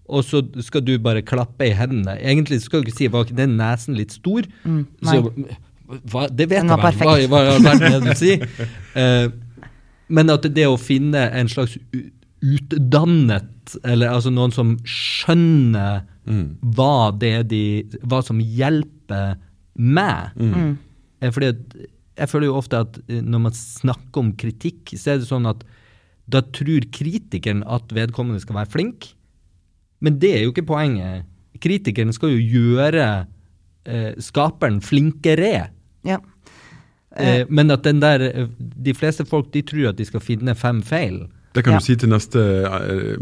Og så skal du bare klappe i hendene. Egentlig skal du ikke si 'var ikke den nesen litt stor'? Mm, så, hva, det vet jeg vel. Hva, hva i all verden er det du sier? Uh, [laughs] men at det å finne en slags utdannet, eller altså noen som skjønner Mm. hva det er de Hva som hjelper meg. Mm. Eh, Fordi at jeg føler jo ofte at eh, når man snakker om kritikk, så er det sånn at da tror kritikeren at vedkommende skal være flink, men det er jo ikke poenget. Kritikeren skal jo gjøre eh, skaperen flinkere. ja. Eh, men at den der eh, De fleste folk de tror at de skal finne fem feil. Det kan Ja. du si til neste eh,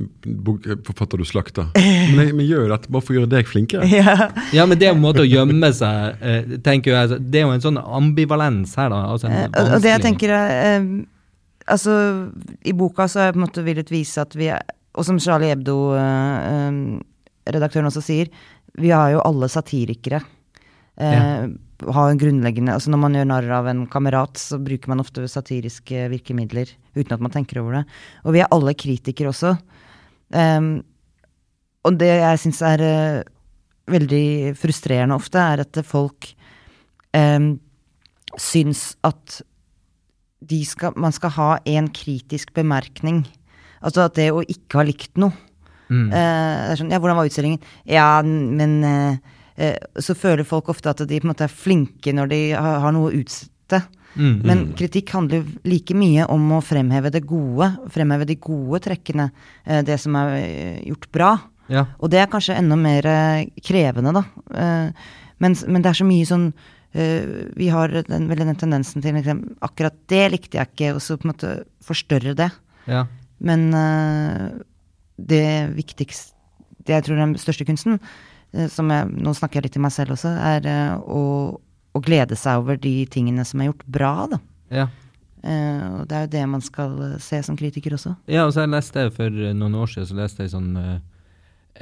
forfatter du slakter. Men vi men gjør dette bare for å gjøre deg flinkere. ja. Ja, men det er en måte å gjemme seg eh, tenker jeg. altså, Det er jo en sånn ambivalens her, da. Altså en Eh, og, det jeg tenker er eh, Altså, i boka så har jeg på en måte villet vise at vi er Og som Charlie Hebdo-redaktøren også sier, vi har jo alle satirikere. Eh, ha en grunnleggende Altså når man gjør narr av en kamerat, så bruker man ofte satiriske virkemidler uten at man tenker over det. Og vi er alle kritikere også. Em, og det jeg syns er eh, veldig frustrerende ofte, er at folk um, syns at skal, man skal ha en kritisk bemerkning. Altså at det å ikke ha likt noe Mm. eh, Det er sånn, ja, hvordan var utstillingen? Ja, men eh, Så føler folk ofte at de på en måte er flinke når de har, noe å utsette. Mm. Men kritikk handler like mye om å fremheve det gode, fremheve de gode trekkene, eh, det som er eh, gjort bra. Ja. Og det er kanskje enda mer eh, krevende, da. Eh, Men, men det er så mye sånn eh, Vi har den, den tendensen til liksom, akkurat det likte jeg ikke, og så på en måte forstørre det. ja. Men eh, det viktigste Det jeg tror er den største kunsten, eh, som jeg, nå snakker jeg litt til meg selv også, er eh, å, å glede seg over de tingene som er gjort bra, da. ja. Uh, og det er jo det man skal eh, se som kritiker også. Ja, og så jeg leste for eh, noen år siden så leste jeg sånn eh,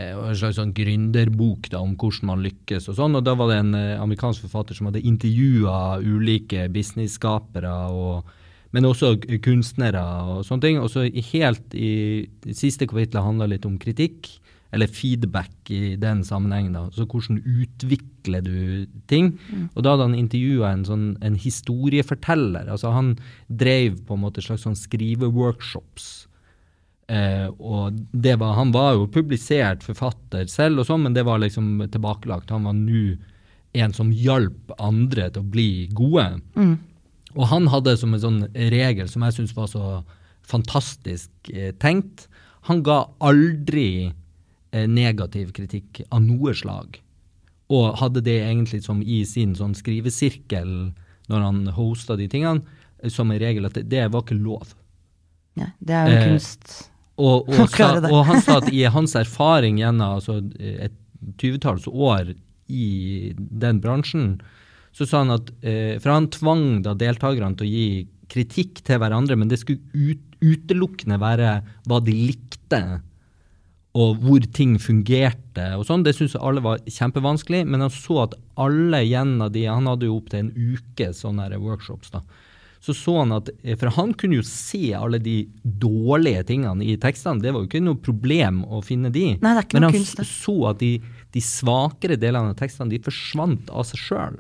eh, en slags sånn gründerbok da, om hvordan man lykkes og sånn, og da var det en uh, amerikansk forfatter som hadde intervjua ulike businessskapere, og, men også kunstnere og sånne ting. Og så helt i det siste kapittelet handla litt om kritikk, eller feedback i den sammenhengen. da, Så hvordan utvikler du ting? Og da hadde han intervjua en, sånn, en historieforteller. altså Han drev på en måte slags sånn skriveworkshops. Eh, og det var, han var jo publisert forfatter selv, og sånn, men det var liksom tilbakelagt. Han var nå en som hjalp andre til å bli gode. Og han hadde som en sånn regel som jeg syns var så fantastisk eh, tenkt. Han ga aldri negativ kritikk av noe slag. Og hadde det egentlig som i sin sånn skrivesirkel når han hosta de tingene, eh, som en regel at det, det var ikke lov. Ja, det er jo Eh, kunst. Og, [laughs] og, sa, og han sa at i hans erfaring gjennom altså, et tyvetalls år i den bransjen, så sa han at eh, For han tvang da deltakerne til å gi kritikk til hverandre, men det skulle ut, utelukkende være hva de likte, og hvor ting fungerte og sånn. Det syntes alle var kjempevanskelig, men han så at alle gjennom de Han hadde jo opptil en uke sånne her workshops, da så så han at eh, For han kunne jo se alle de dårlige tingene i tekstene. Det var jo ikke noe problem å finne de. Nei, det er Men han kunst, så at de, de svakere delene av tekstene de forsvant av seg sjøl.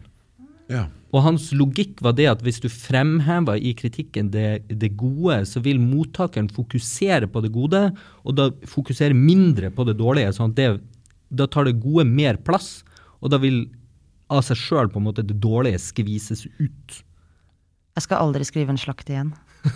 Ja. Og hans logikk var det at hvis du fremhever i kritikken det, det gode, så vil mottakeren fokusere på det gode, og da fokusere mindre på det dårlige. sånn at det, Da tar det gode mer plass, og da vil av seg sjøl det dårlige skvises ut. Jeg skal aldri skrive en slakt igjen. [laughs]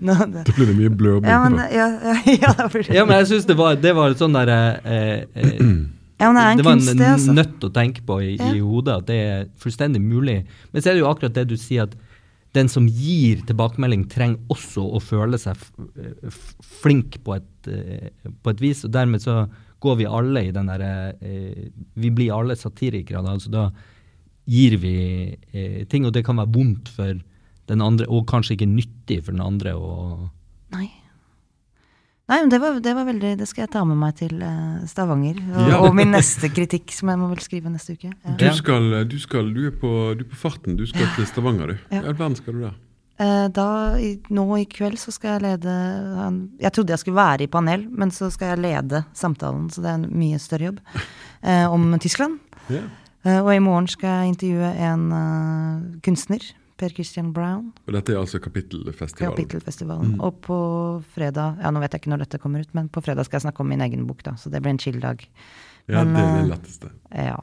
Nå, det, Da blir det mye blød ja, men, ja, ja, [laughs] ja, det Ja, men jeg syns det, var- det var et sånn derre eh, eh, [clears throat] Ja, det Det var kunst, en det, altså. nøtt å tenke på i, i hodet, at det er fullstendig mulig. Men så er det jo akkurat det du sier, at den som gir tilbakemelding, trenger også å føle seg flink på et, eh, på et vis. Og dermed så går vi alle i den derre eh, Vi blir alle satirikere, da. Altså da gir vi eh, ting, og det kan være vondt for den andre, og kanskje ikke nyttig for den andre. å Nei. Nei, men det var, det var veldig Det skal jeg ta med meg til eh, Stavanger. Og, Ja. og min neste kritikk, som jeg må vel skrive neste uke. Ja. Du, skal, du, skal, du, er på, du er på farten. Du skal til Stavanger, du. Ja. I all verden skal du der. Eh, Da, i, nå i kveld så skal jeg lede Jeg trodde jeg skulle være i panel, men så skal jeg lede samtalen, så det er en mye større jobb. [laughs] eh, om Tyskland. Yeah. Eh, og i morgen skal jeg intervjue en uh, kunstner. Per Christian Brown. Og dette er altså kapittelfestivalen. Kapittelfestivalen. Og på fredag Ja, nå vet jeg ikke når dette kommer ut, men på fredag skal jeg snakke om min egen bok, da. Så det blir en chill dag. Ja, Men, det er det eh, letteste. Ja.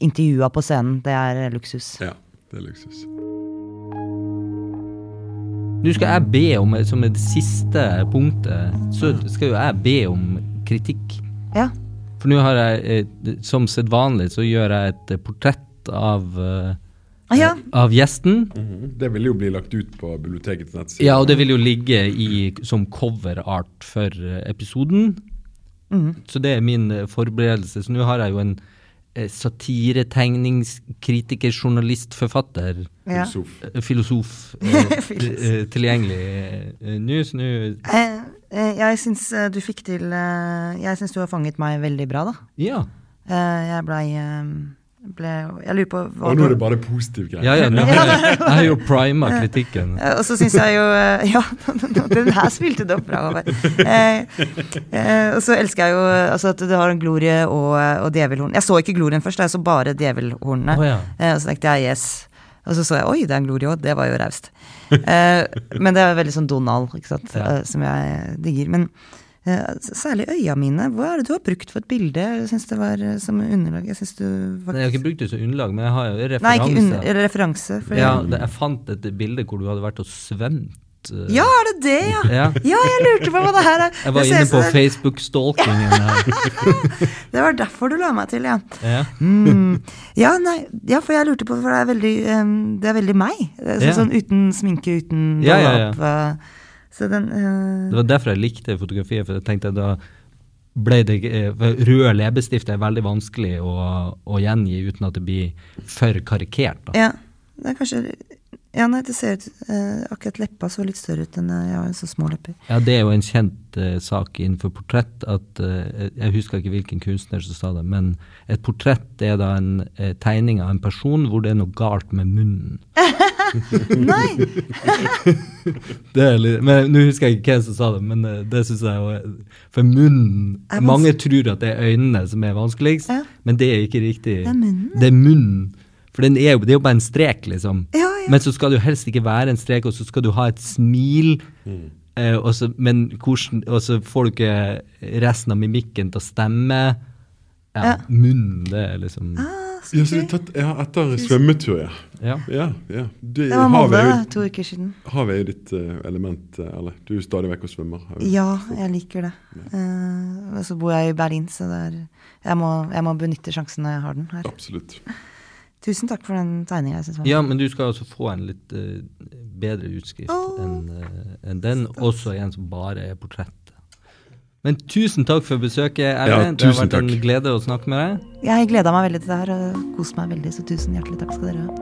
Intervjua på scenen, det er luksus. Ja, det er luksus. Nå skal jeg be om, som et siste punktet, så skal jo jeg be om kritikk. Ja. For nå har jeg, eh, som sedvanlig, så gjør jeg et eh, portrett av, eh, Ah, ja. av gjesten. Mhm. Det vil jo bli lagt ut på bibliotekets nettside. Ja, og det vil jo ligge i, som coverart for eh, episoden. Mhm. Så det er min eh, forberedelse. Så nå har jeg jo en satiretegningskritiker, journalist, forfatter, ja. Filosof. filosof [laughs] eh, tilgjengelig eh, nå. Så nå Eh, jeg syns du fikk til Jeg syns du har fanget meg veldig bra, da. Ja. Eh, jeg blei ble, Jeg lurer på hva Og nå er det bare positiv greie. Ja, ja, nå er [laughs] jo prima kritikken. [laughs] Eh, Og så syns jeg jo eh, Ja, [laughs] den her spilte du opp bra. Håvard. Eh, eh, og så elsker jeg jo altså, at du har en glorie og, og djevelhorn. Jeg så ikke glorien først, jeg så bare djevelhornene. Oh, ja. Eh, og så tenkte jeg yes. Og så så jeg oi, det er en glorie òg. Det var jo raust. Eh, men det er veldig sånn Donald, ikke sant, Ja. som jeg digger. Men særlig øya mine. Hva er det du har brukt for et bilde? Jeg synes det var eh, som underlag. Jeg synes du Nei, Jeg har ikke brukt det som underlag, men jeg har jo referanse. Nei, ikke under, referanse. For ja, det, jeg fant et bilde hvor du hadde vært og svømt. Uh... ja, er det det, ja? [laughs] ja. Ja, jeg lurte på hva det her er. [laughs] Jeg var inne på Facebook-stalkingen her. [laughs] Det var derfor du la meg til, ja. Ja. Mm. Ja, nei, ja, for jeg lurte på, for det er veldig, um, det er veldig meg. Det er Ja. Sånn uten sminke, uten Ja, ja, ja. Den eh, Det var derfor jeg likte fotografiet, for jeg tenkte da ble det eh, Røde leppestift er veldig vanskelig å, å gjengi uten at det blir for karikert. Da. Ja, det er kanskje Ja, nei, det ser ut eh, Akkurat leppa så litt større ut enn eh, Jeg har så små lepper. Ja, Det er jo en kjent eh, sak innenfor portrett at eh, Jeg husker ikke hvilken kunstner som sa det, men et portrett er da en eh, tegning av en person hvor det er noe galt med munnen. [laughs] Nei! [laughs] Det er litt, men Nå husker jeg ikke hvem som sa det, men eh, det syns jeg jo For munnen Mange tror at det er øynene som er vanskeligst, Ja. men det er ikke riktig. Det er munnen. Det er munnen. For den er jo, det er jo bare en strek, liksom. Ja, ja. Men så skal det jo helst ikke være en strek, og så skal du ha et smil. Eh, og så, men hvordan, og så får du ikke resten av mimikken til å stemme. Ja, Ja. Munnen, det er liksom Ah, Ja, du tatt, ja, etter svømmetur, ja. Ja. Ja, ja. Det, Det var Molde to uker siden. Havet er jo ditt uh, element, eh, eller? Du er jo stadig vekk og svømmer. har Ja, jeg liker det. Uh, og så bor jeg i Berlin, så det er, jeg, må, jeg må benytte sjansen når jeg har den her. Absolutt. Tusen takk for den tegninga. Ja, men du skal altså få en litt uh, bedre utskrift oh. enn eh, uh, en den. Stas. Også en som bare er portrett. Men tusen takk for besøket, Erlend. Ja, det har vært takk. en glede å snakke med deg. Jeg gleda meg veldig til det her og koste meg veldig, så tusen hjertelig takk skal dere ha.